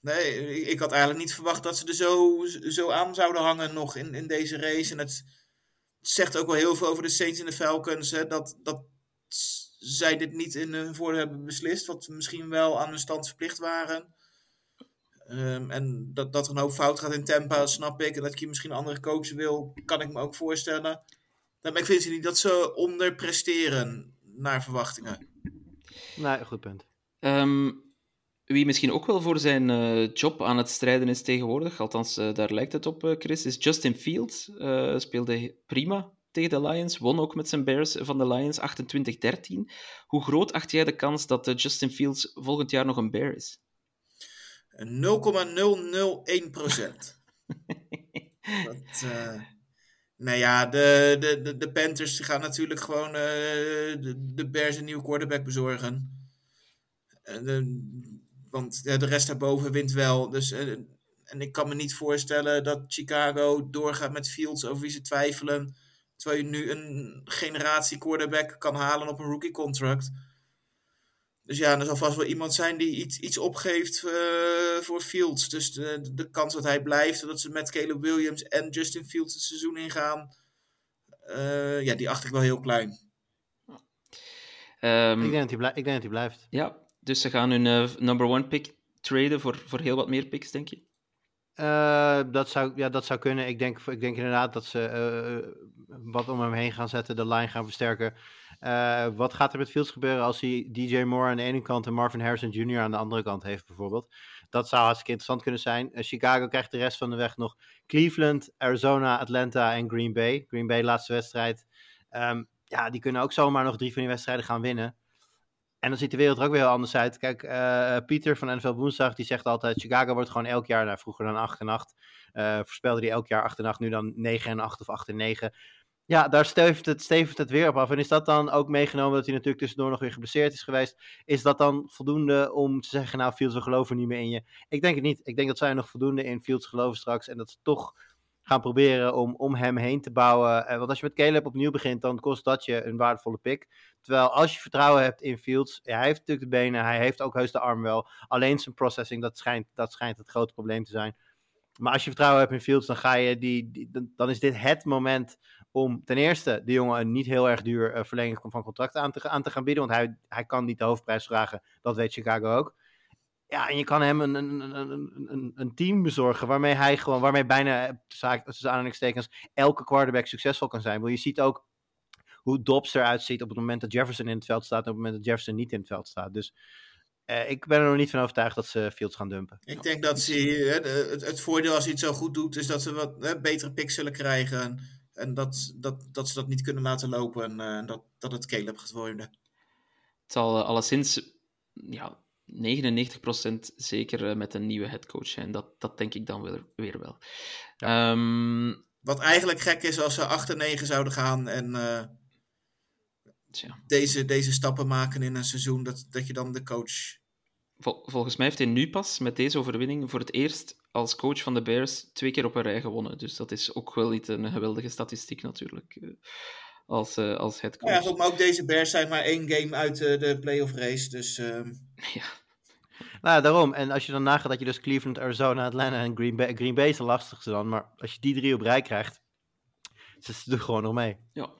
Nee, ik, had eigenlijk niet verwacht dat ze er zo, zo aan zouden hangen nog in, in deze race. En het zegt ook wel heel veel over de Saints en de Falcons. Hè, dat, dat zij dit niet in hun voordeel hebben beslist. Wat misschien wel aan hun stand verplicht waren. Um, en dat, dat er een hoop fout gaat in Tampa, snap ik. En dat je misschien een andere coach wil, kan ik me ook voorstellen. Maar ik vind ze niet dat ze onderpresteren naar verwachtingen. Nee, goed punt. Um, wie misschien ook wel voor zijn uh, job aan het strijden is tegenwoordig, althans uh, daar lijkt het op, uh, Chris, is Justin Fields. speelde prima tegen de Lions, won ook met zijn Bears van de Lions 28-13. Hoe groot acht jij de kans dat Justin Fields volgend jaar nog een Bear is? 0,001 procent. [LAUGHS] dat, nou ja, de, de, de, Panthers gaan natuurlijk gewoon uh, de, de Bears een nieuwe quarterback bezorgen. En, eh, want ja, de rest daarboven wint wel. Dus, eh, en ik kan me niet voorstellen dat Chicago doorgaat met Fields over wie ze twijfelen. Terwijl je nu een generatie quarterback kan halen op een rookie contract. Dus ja, er zal vast wel iemand zijn die iets, iets opgeeft eh, voor Fields. Dus de, de kans dat hij blijft, dat ze met Caleb Williams en Justin Fields het seizoen ingaan, eh, ja, die acht ik wel heel klein. Ehm, Ik denk dat hij, blij- ik denk dat hij blijft. ja, dus ze gaan hun eh, number one pick traden voor, voor heel wat meer picks, denk je? Eh, dat, zou, ja, dat zou kunnen. Ik denk, ik denk inderdaad dat ze eh, wat om hem heen gaan zetten, de line gaan versterken. Eh, wat gaat er met Fields gebeuren als hij DJ Moore aan de ene kant en Marvin Harrison Jr. aan de andere kant heeft, bijvoorbeeld? Dat zou hartstikke interessant kunnen zijn. Eh, Chicago krijgt de rest van de weg nog Cleveland, Arizona, Atlanta en Green Bay. Green Bay, laatste wedstrijd. Ehm, ja, die kunnen ook zomaar nog drie van die wedstrijden gaan winnen. En dan ziet de wereld er ook weer heel anders uit. Kijk, eh, Pieter van NFL Woensdag, die zegt altijd... Chicago wordt gewoon elk jaar, nou, vroeger dan 8 en 8. eh voorspelde hij elk jaar 8 en 8, nu dan 9 en 8 of 8 en 9. Ja, daar stevigt het, het weer op af. En is dat dan ook meegenomen dat hij natuurlijk tussendoor nog weer geblesseerd is geweest? Is dat dan voldoende om te zeggen, nou Fields, we geloven niet meer in je? Ik denk het niet. Ik denk dat zij nog voldoende in Fields geloven straks. En dat ze toch gaan proberen om, om hem heen te bouwen. Eh, want als je met Caleb opnieuw begint, dan kost dat je een waardevolle pick. Terwijl als je vertrouwen hebt in Fields, ja, hij heeft natuurlijk de benen, hij heeft ook heus de arm wel. Alleen zijn processing, dat schijnt, dat schijnt het grote probleem te zijn. Maar als je vertrouwen hebt in Fields, dan, ga je die, dan is dit het moment om ten eerste de jongen een niet heel erg duur eh, verlenging van contract aan te, aan te gaan bieden. Want hij, hij kan niet de hoofdprijs vragen, dat weet Chicago ook. Ja, en je kan hem een, een, een, een- een, team bezorgen waarmee hij gewoon, waarmee bijna, eh, tussen aanhalingstekens, elke quarterback succesvol kan zijn. Want je ziet ook hoe Dobbs eruit ziet op het moment dat Jefferson in het veld staat en op het moment dat Jefferson niet in het veld staat. Dus eh, ik ben er nog niet van overtuigd dat ze Fields gaan dumpen. Ik denk dat ze, het, het voordeel als hij het zo goed doet, is dat ze wat hè, betere picks zullen krijgen. En, dat, dat, dat ze dat niet kunnen laten lopen. En eh, dat, dat het Caleb gaat worden. Het zal eh, alleszins ja, 99% zeker eh, met een nieuwe headcoach zijn. Dat, dat denk ik dan weer, weer wel. Ehm, Wat eigenlijk gek is als ze 8 en 9 zouden gaan en deze, deze stappen maken in een seizoen, dat, dat je dan de coach. Vol- volgens mij heeft hij nu pas met deze overwinning voor het eerst als coach van de Bears twee keer op een rij gewonnen. Dus dat is ook wel niet een geweldige statistiek natuurlijk. eh, Als, eh, als headcoach. Ja, goed, maar ook deze Bears zijn maar één game uit eh, de playoff race. Dus ehm, [LAUGHS] Nou, daarom. En als je dan nagaat dat je dus Cleveland, Arizona, Atlanta en Green Bay... Green Bay is de lastigste dan, maar als je die drie op rij krijgt... Ze ze doen gewoon nog mee. Ja.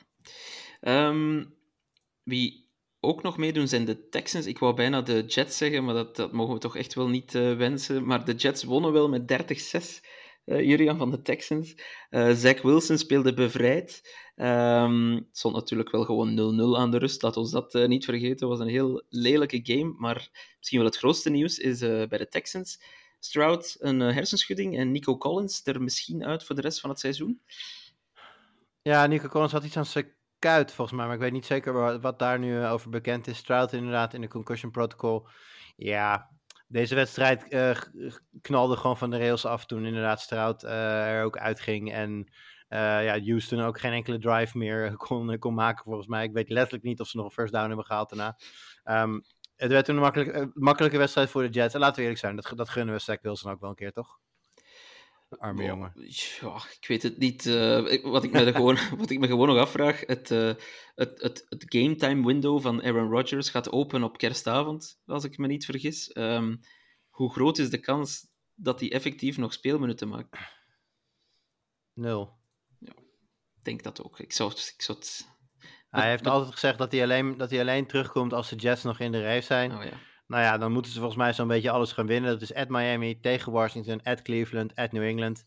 Ehm, wie ook nog meedoen zijn de Texans. Ik wou bijna de Jets zeggen, maar dat, dat mogen we toch echt wel niet eh, wensen. Maar de Jets wonnen wel met 30-6. eh Jurian van de Texans. Eh Zach Wilson speelde bevrijd. Ehm, het stond natuurlijk wel gewoon 0-0 aan de rust. Laat ons dat eh, niet vergeten. Het was een heel lelijke game. Maar misschien wel het grootste nieuws is bij de Texans. Stroud een hersenschudding en Nico Collins er misschien uit voor de rest van het seizoen. Ja, Nico Collins had iets aan zijn kuit volgens mij, maar ik weet niet zeker wat, daar nu eh, over bekend is. Stroud inderdaad in de concussion protocol. Ja, deze wedstrijd eh, knalde gewoon van de rails af toen inderdaad Stroud eh, er ook uitging. En ja, Houston ook geen enkele drive meer [LAUGHS] kon, kon maken volgens mij. Ik weet letterlijk niet of ze nog een first down hebben gehaald daarna. Ehm, het werd toen een makkelijk, makkelijke wedstrijd voor de Jets. En laten we eerlijk zijn, dat, dat gunnen we Zach Wilson ook wel een keer, toch? Arme jongen. Ja, ik weet het niet. eh, ik- wat, ik me [LAUGHS] gewoon, wat ik me gewoon nog afvraag, het, eh, het, het, het game time window van Aaron Rodgers gaat open op kerstavond, als ik me niet vergis. Ehm, hoe groot is de kans dat hij effectief nog speelminuten maakt? Nul. Ik denk dat ook. Ik zou, ik zou het... Hij heeft altijd gezegd dat hij, alleen, dat hij alleen terugkomt als de Jets nog in de race zijn. Oh ja. Nou ja, dan moeten ze volgens mij zo'n beetje alles gaan winnen. Dat is at Miami, tegen Washington, at Cleveland, at New England.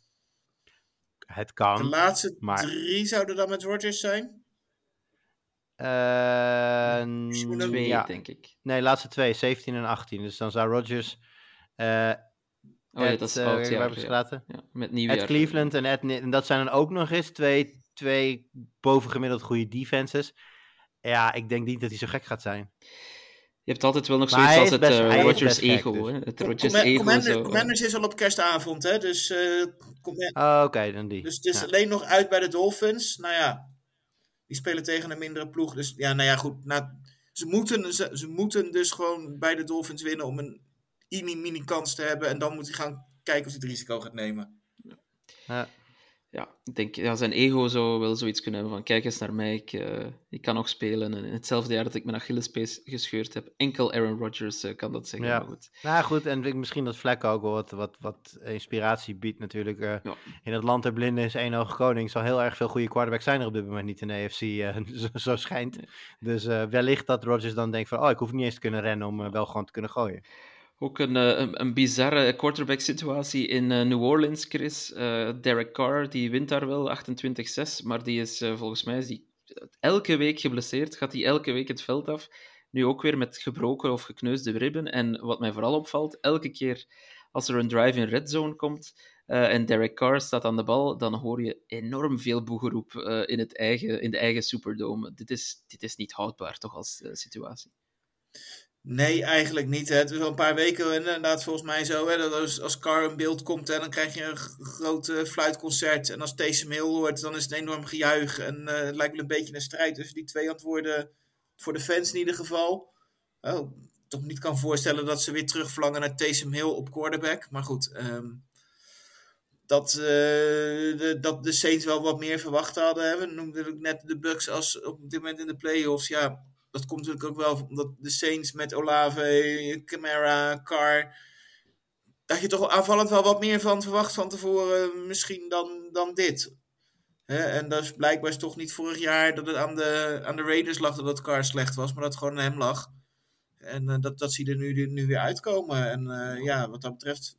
Het de kan. laatste maar- drie zouden dan met Rodgers zijn. Eh, Misschien Twee, ja. denk ik. Nee, laatste twee, 17 en 18. Dus dan zou Rodgers. eh Oh ja, at, dat is eh, oud Ja. Ja, met At. Cleveland en at en dat zijn dan ook nog eens twee, twee bovengemiddeld goede defenses. Ja, ik denk niet dat hij zo gek gaat zijn. Je hebt altijd wel nog Maar zoiets als het best- eh, gek, ego. dus. hè. Het Com- Comma- ego. Commander- zo. Commanders is al op kerstavond, hè? Dus, eh, Oh, Oké, dan die. dus het is Ja. alleen nog uit bij de Dolphins. Nou ja, die spelen tegen een mindere ploeg. Dus ja, nou ja, goed. Na, ze, moeten, ze, ze moeten dus gewoon bij de Dolphins winnen om een mini-mini kans te hebben. En dan moet hij gaan kijken of hij het risico gaat nemen. Ja. Ja, ik denk, ja, zijn ego zou wel zoiets kunnen hebben van kijk eens naar mij, ik, eh, ik kan nog spelen. En in hetzelfde jaar dat ik mijn Achillespees gescheurd heb, enkel Aaron Rodgers eh, kan dat zeggen. Ja. Maar goed. Nou goed, en misschien dat Vlek ook wel wat, wat, wat inspiratie biedt natuurlijk. eh, Ja. In het land der blinden is één oog koning. Zal heel erg veel goede quarterbacks zijn er op dit moment niet in de AFC, [LAUGHS] zo, zo schijnt. Dus wellicht dat Rodgers dan denkt van, oh, ik hoef niet eens te kunnen rennen om wel gewoon te kunnen gooien. Ook een, eh, een, een bizarre quarterback-situatie in eh, New Orleans, Chris. Eh, Derek Carr, die wint daar wel 28-6, maar die is volgens mij is die elke week geblesseerd. Gaat hij elke week het veld af. Nu ook weer met gebroken of gekneusde ribben. En wat mij vooral opvalt, elke keer als er een drive in red zone komt en Derek Carr staat aan de bal, dan hoor je enorm veel boegeroep in, het eigen, in de eigen Superdome. Dit is, dit is niet houdbaar, toch, als situatie. Nee, eigenlijk niet. Het is al een paar weken inderdaad volgens mij zo. Hè, dat als, als Car in beeld komt, hè, dan krijg je een groot fluitconcert. En als Taysom Hill hoort, dan is het een enorm gejuich. En eh, het lijkt wel een beetje een strijd tussen die twee antwoorden. Voor de fans in ieder geval. Oh, toch niet kan voorstellen dat ze weer terugverlangen naar Taysom Hill op quarterback. Maar goed, ehm, dat, eh, de, dat de Saints wel wat meer verwacht hadden. Hè. We noemden net de Bucks als op dit moment in de playoffs. Ja, dat komt natuurlijk ook wel omdat de Saints met Olave, Camara, Carr. Dat je toch aanvallend wel wat meer van verwacht van tevoren, misschien dan, dan dit. En dat is blijkbaar toch niet vorig jaar dat het aan de, aan de Raiders lag dat het Carr slecht was, maar dat het gewoon aan hem lag. En eh, dat, dat zie er nu, nu weer uitkomen. En eh, ja, wat dat betreft,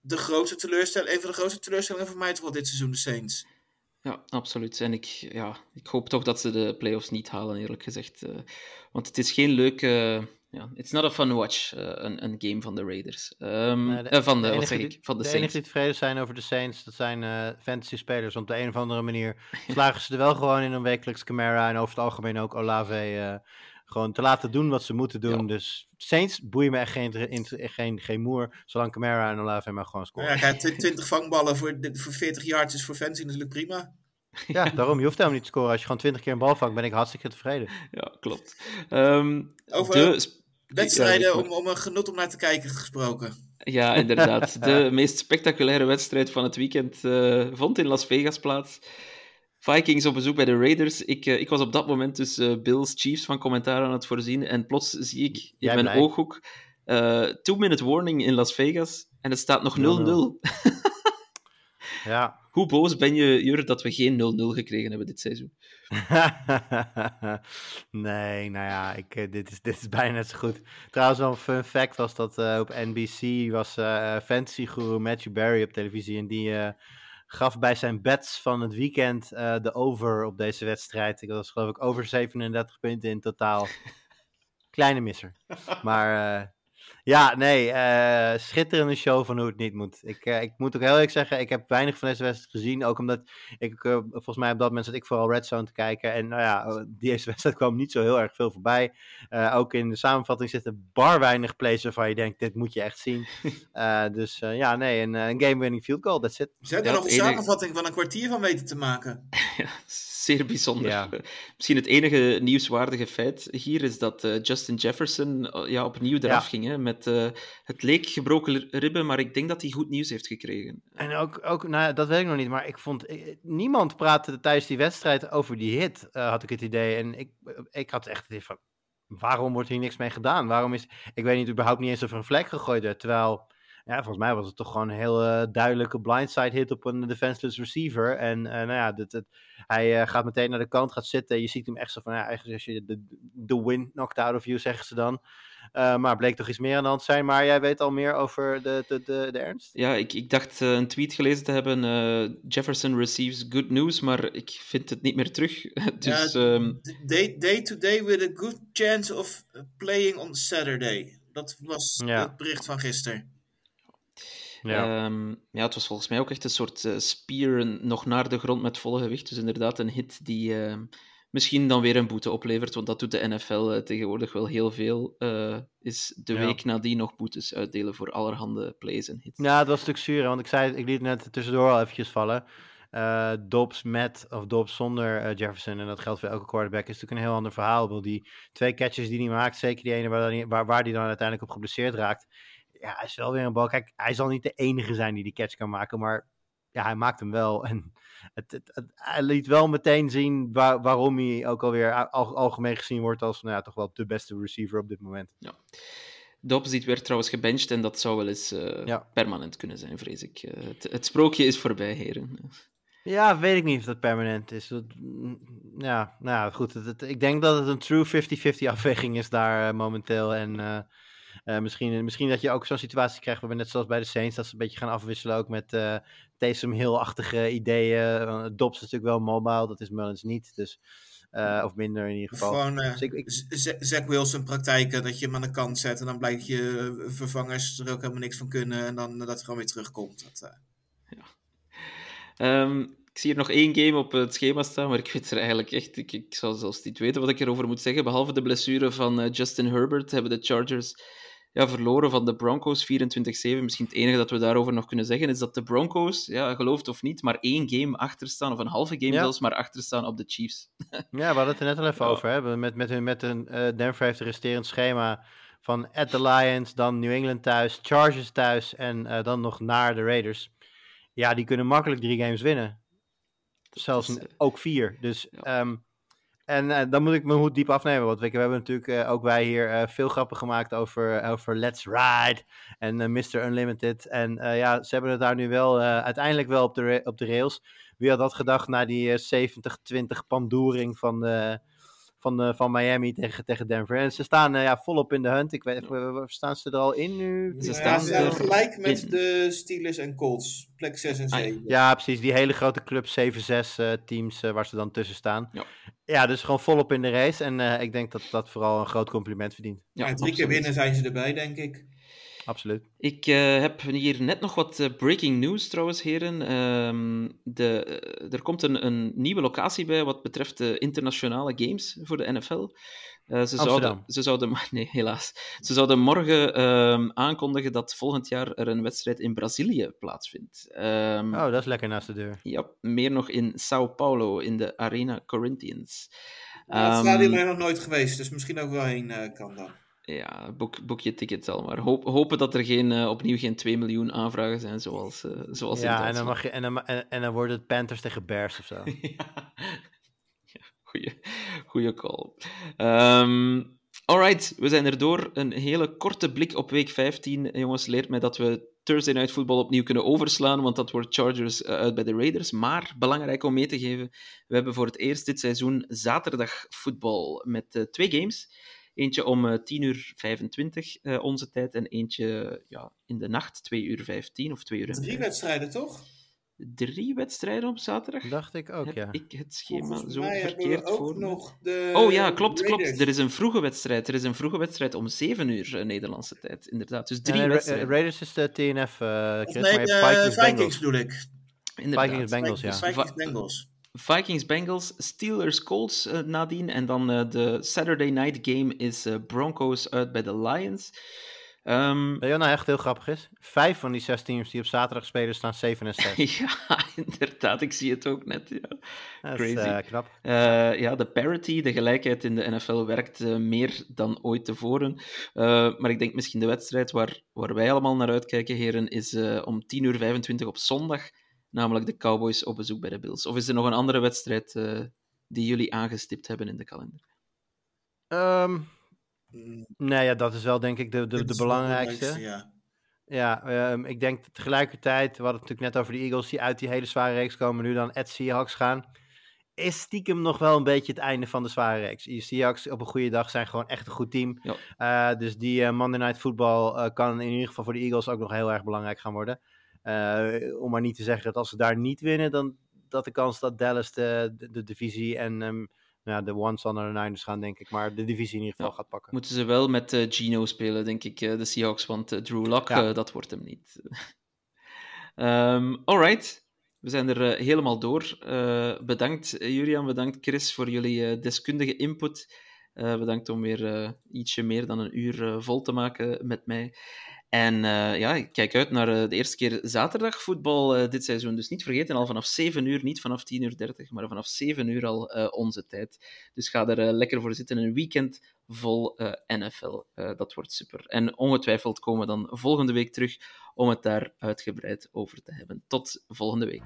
de grootste teleurstelling, een van de grootste teleurstellingen voor mij toch wel dit seizoen, de Saints. Ja, absoluut. En ik, ja, ik hoop toch dat ze de playoffs niet halen, eerlijk gezegd. eh, want het is geen leuke. ja, it's not a fun watch, eh, een, een game van de Raiders. Nee, de- eh, van de, de wat enige zeg ik? Van de, De enige Saints. die tevreden zijn over de Saints, dat zijn fantasy spelers. Op de een of andere manier [LAUGHS] slagen ze er wel gewoon in om wekelijks Camara en over het algemeen ook Olave gewoon te laten doen wat ze moeten doen. Ja. Dus Saints boeien me echt geen, geen, geen moer, zolang Camara en Olave maar gewoon scoren. ja, kijk, tw- 20 vangballen voor, voor 40 yards is voor fantasy natuurlijk prima. Ja, daarom, je hoeft helemaal niet te scoren. Als je gewoon 20 keer een bal vangt, ben ik hartstikke tevreden. Ja, klopt. Ehm, Over de Wedstrijden Ja, om, om een genot om naar te kijken gesproken. Ja, inderdaad. [LAUGHS] De meest spectaculaire wedstrijd van het weekend eh, vond in Las Vegas plaats. Vikings op bezoek bij de Raiders. Ik, eh, ik was op dat moment dus eh, Bills Chiefs van commentaar aan het voorzien. En plots zie ik in Jij mijn blij? ooghoek eh two-minute warning in Las Vegas. En het staat nog 0-0. 0-0. [LAUGHS] Ja. [LAUGHS] Hoe boos ben je, Jur, dat we geen 0-0 gekregen hebben dit seizoen? [LAUGHS] nee, nou ja, ik, dit, is, dit is bijna net zo goed. Trouwens, wel een fun fact was dat op NBC was fantasy guru Matthew Barry op televisie. En die gaf bij zijn bets van het weekend eh, de over op deze wedstrijd. Ik was geloof ik over 37 punten in totaal. [LAUGHS] Kleine misser. Maar eh, ja, nee, eh, schitterende show van hoe het niet moet. Ik, eh, ik moet ook heel eerlijk zeggen, ik heb weinig van deze wedstrijd gezien. Ook omdat ik, eh, volgens mij op dat moment zat ik vooral Red Zone te kijken. En nou ja, deze [LAUGHS] wedstrijd kwam niet zo heel erg veel voorbij. Eh, ook in de samenvatting zitten bar weinig plays waarvan je denkt, dit moet je echt zien. [LAUGHS] Eh, dus eh, ja, nee, een, een game-winning field goal, that's it. Ze hebben Ja, er nog een enige- samenvatting van een kwartier van weten te maken. [LAUGHS] Ja, zeer bijzonder. Ja. Misschien het enige nieuwswaardige feit hier is dat eh, Justin Jefferson ja, opnieuw eraf Ja. ging. Hè, met, eh, het leek gebroken ribben, maar ik denk dat hij goed nieuws heeft gekregen. En ook, ook nou, dat weet ik nog niet, maar ik vond, eh, niemand praatte tijdens die wedstrijd over die hit, eh, had ik het idee. En ik, ik had echt het idee van, waarom wordt hier niks mee gedaan? Waarom is, ik weet niet, überhaupt niet eens of een vlek gegooid werd, terwijl, ja, volgens mij was het toch gewoon een heel duidelijke blindside hit op een defenseless receiver. En nou ja, hij gaat meteen naar de kant, gaat zitten, je ziet hem echt zo van, ja, eigenlijk als je de, de wind knocked out of you, zeggen ze dan. Eh, maar bleek toch iets meer aan de hand te zijn. Maar jij weet al meer over de, de, de, de ernst? Ja, ik, ik dacht eh, een tweet gelezen te hebben. eh, Jefferson receives good news, maar ik vind het niet meer terug. [LAUGHS] dus Ja, ehm, Day, day to day with a good chance of playing on Saturday. Dat was Ja. het bericht van gisteren. Ja. ehm, ja, het was volgens mij ook echt een soort spear nog naar de grond met volle gewicht. Dus inderdaad een hit die ehm, misschien dan weer een boete oplevert. Want dat doet de NFL eh, tegenwoordig wel heel veel. eh, is de Ja. week nadien nog boetes uitdelen voor allerhande plays en hits. Ja, het was natuurlijk zuur, want ik zei, ik liet net tussendoor al eventjes vallen. eh Dobbs met of Dobbs zonder Jefferson. En dat geldt voor elke quarterback. is natuurlijk een heel ander verhaal. Bedoel, die twee catches die hij maakt, zeker die ene waar, hij- waar, waar hij dan uiteindelijk op geblesseerd raakt. Ja, hij is wel weer een bal. Kijk, hij zal niet de enige zijn die die catch kan maken, maar ja, hij maakt hem wel. En het, het, het- hij liet wel meteen zien waar- waarom hij ook alweer al, algemeen gezien wordt als nou ja, toch wel de beste receiver op dit moment. Dobbs die werd trouwens gebenched en dat zou wel eens eh, Ja. permanent kunnen zijn, vrees ik. Eh, het, het sprookje is voorbij, heren. Ja, weet ik niet of dat permanent is. Dat, mm, ja, nou ja, goed. Het, ik denk dat het een true 50-50 afweging is daar eh, momenteel. En misschien, misschien dat je ook zo'n situatie krijgt waarbij net zoals bij de Saints, dat ze een beetje gaan afwisselen ook met Taysom Hill-achtige ideeën. Uh, Dobbs is natuurlijk wel mobile, dat is Mullins niet. Dus, eh, of minder in ieder geval. gewoon eh, Dus ik- ik- Z- Z- Zach Wilson praktijken, dat je hem aan de kant zet en dan blijkt je eh, vervangers er ook helemaal niks van kunnen en dan eh, dat hij gewoon weer terugkomt. Dat, eh, Ehm, ik zie hier nog één game op het schema staan, maar ik weet er eigenlijk echt... Ik, ik zou zelfs niet weten wat ik erover moet zeggen. Behalve de blessure van eh, Justin Herbert hebben de Chargers ja, verloren van de Broncos 24-7. Misschien het enige dat we daarover nog kunnen zeggen is dat de Broncos, ja, geloof het of niet, maar één game achter staan, of een halve game Ja. zelfs, maar achter staan op de Chiefs. [LAUGHS] Ja, we hadden het er net al even Ja. over. Hè? Met, met, hun, met hun, eh, Denver heeft een resterend schema van at the Lions, dan New England thuis, Chargers thuis en eh, dan nog naar de Raiders. Ja, die kunnen makkelijk drie games winnen. Zelfs is, een- eh, ook vier. Dus, ja. ehm, en eh, dan moet ik mijn hoed diep afnemen. Want we, hebben natuurlijk eh, ook wij hier eh, veel grappen gemaakt over, over Let's Ride en Mr. Unlimited. En ja, ze hebben het daar nu wel uiteindelijk wel op de, op de rails. Wie had dat gedacht na die eh, 70-20 pandoering van, de, van, de, van Miami tegen, tegen Denver? En ze staan eh, ja, volop in de hunt. Ik weet, staan ze er al in nu? Ze ja, staan ze er gelijk met in. de Steelers en Colts, plek 6 en Ah, 7. Ja, precies. Die hele grote club 7-6 eh, teams eh, waar ze dan tussen staan. Ja. Ja, dus gewoon volop in de race. En eh, ik denk dat dat vooral een groot compliment verdient. Ja, Ja, drie keer winnen zijn ze erbij, denk ik. Absoluut. Ik eh, heb hier net nog wat eh, breaking news trouwens, heren. Ehm, de, eh, er komt een, een nieuwe locatie bij wat betreft de internationale games voor de NFL. Eh, ze, zouden, ze zouden, [LAUGHS] nee, helaas. Ze zouden morgen ehm, aankondigen dat volgend jaar er een wedstrijd in Brazilië plaatsvindt. Ehm, Oh, dat is lekker naast de deur. Ja, meer nog in Sao Paulo, in de Arena Corinthians. Het Ehm, stadion ben ik nog nooit geweest, dus misschien ook wel heen eh, kan dan. Ja, boek, boek je ticket al maar. Hoop, hopen dat er geen, eh, opnieuw geen 2 miljoen aanvragen zijn, zoals, eh, zoals in Ja, en dan, mag je, en, dan, en, en dan wordt het Panthers tegen Bears of zo. [LAUGHS] ja. Ja, goeie, goeie call. Ehm alright, we zijn er door. Een hele korte blik op week 15. Jongens, leert mij dat we Thursday Night Football opnieuw kunnen overslaan, want dat wordt Chargers eh, uit bij de Raiders. Maar, belangrijk om mee te geven, we hebben voor het eerst dit seizoen zaterdag voetbal met twee games. Eentje om eh 10 uur 25 eh, onze tijd en eentje ja, in de nacht, 2 uur 15 of 2 uur Drie 15. wedstrijden, toch? Drie wedstrijden op zaterdag? Dacht ik ook, Heb ja. ik het schema Volgens zo verkeerd voor nog de Oh ja, klopt, klopt. Er is een vroege wedstrijd. Er is een vroege wedstrijd om 7 uur eh, Nederlandse tijd, inderdaad. Dus drie eh, wedstrijden. eh, Raiders is de TNF, eh Of Chris, nee, de Vikings, Vikings, Bengals. bedoel ik. inderdaad. Vikings, Bengals, ja. Vikings, Va- Bengals. Vikings, Bengals, Steelers, Colts eh, nadien. En dan eh, de Saturday night game is eh, Broncos uit bij de Lions. Ehm, Weet je nou echt heel grappig is? Vijf van die zes teams die op zaterdag spelen staan 7 en 6. [LAUGHS] ja, inderdaad. Ik zie het ook net. Ja. Dat is eh, knap. Ja, de parity, de gelijkheid in de NFL werkt meer dan ooit tevoren. Maar ik denk misschien de wedstrijd waar, waar wij allemaal naar uitkijken, heren, is om 10 uur 25 op zondag, namelijk de Cowboys op bezoek bij de Bills. Of is er nog een andere wedstrijd eh, die jullie aangestipt hebben in de kalender? Ehm, Mm, nee, ja, dat is wel denk ik de, de, de belangrijkste. Ja. Ja, ehm, ik denk tegelijkertijd, we hadden het natuurlijk net over de Eagles die uit die hele zware reeks komen, nu dan at Seahawks gaan. Is stiekem nog wel een beetje het einde van de zware reeks. Die Seahawks op een goede dag zijn gewoon echt een goed team. Ja. Eh, dus die eh, Monday Night Football eh, kan in ieder geval voor de Eagles ook nog heel erg belangrijk gaan worden. Eh, om maar niet te zeggen dat als ze daar niet winnen, dan dat de kans dat Dallas de, de, de divisie en ehm, nou, de one zal naar de Niners gaan, denk ik. Maar de divisie in ieder geval Ja. gaat pakken. Moeten ze wel met eh, Gino spelen, denk ik, eh, de Seahawks, want Drew Lock, Ja. dat wordt hem niet. [LAUGHS] Ehm alright, we zijn er helemaal door. Bedankt Julian, bedankt Chris voor jullie deskundige input. Bedankt om weer ietsje meer dan een uur vol te maken met mij. En eh, ja, ik kijk uit naar eh, de eerste keer zaterdagvoetbal uh, dit seizoen. Dus niet vergeten, al vanaf 7 uur, niet vanaf 10 uur 30, maar vanaf 7 uur al onze tijd. Dus ga er lekker voor zitten. Een weekend vol NFL. dat wordt super. En ongetwijfeld komen we dan volgende week terug om het daar uitgebreid over te hebben. Tot volgende week.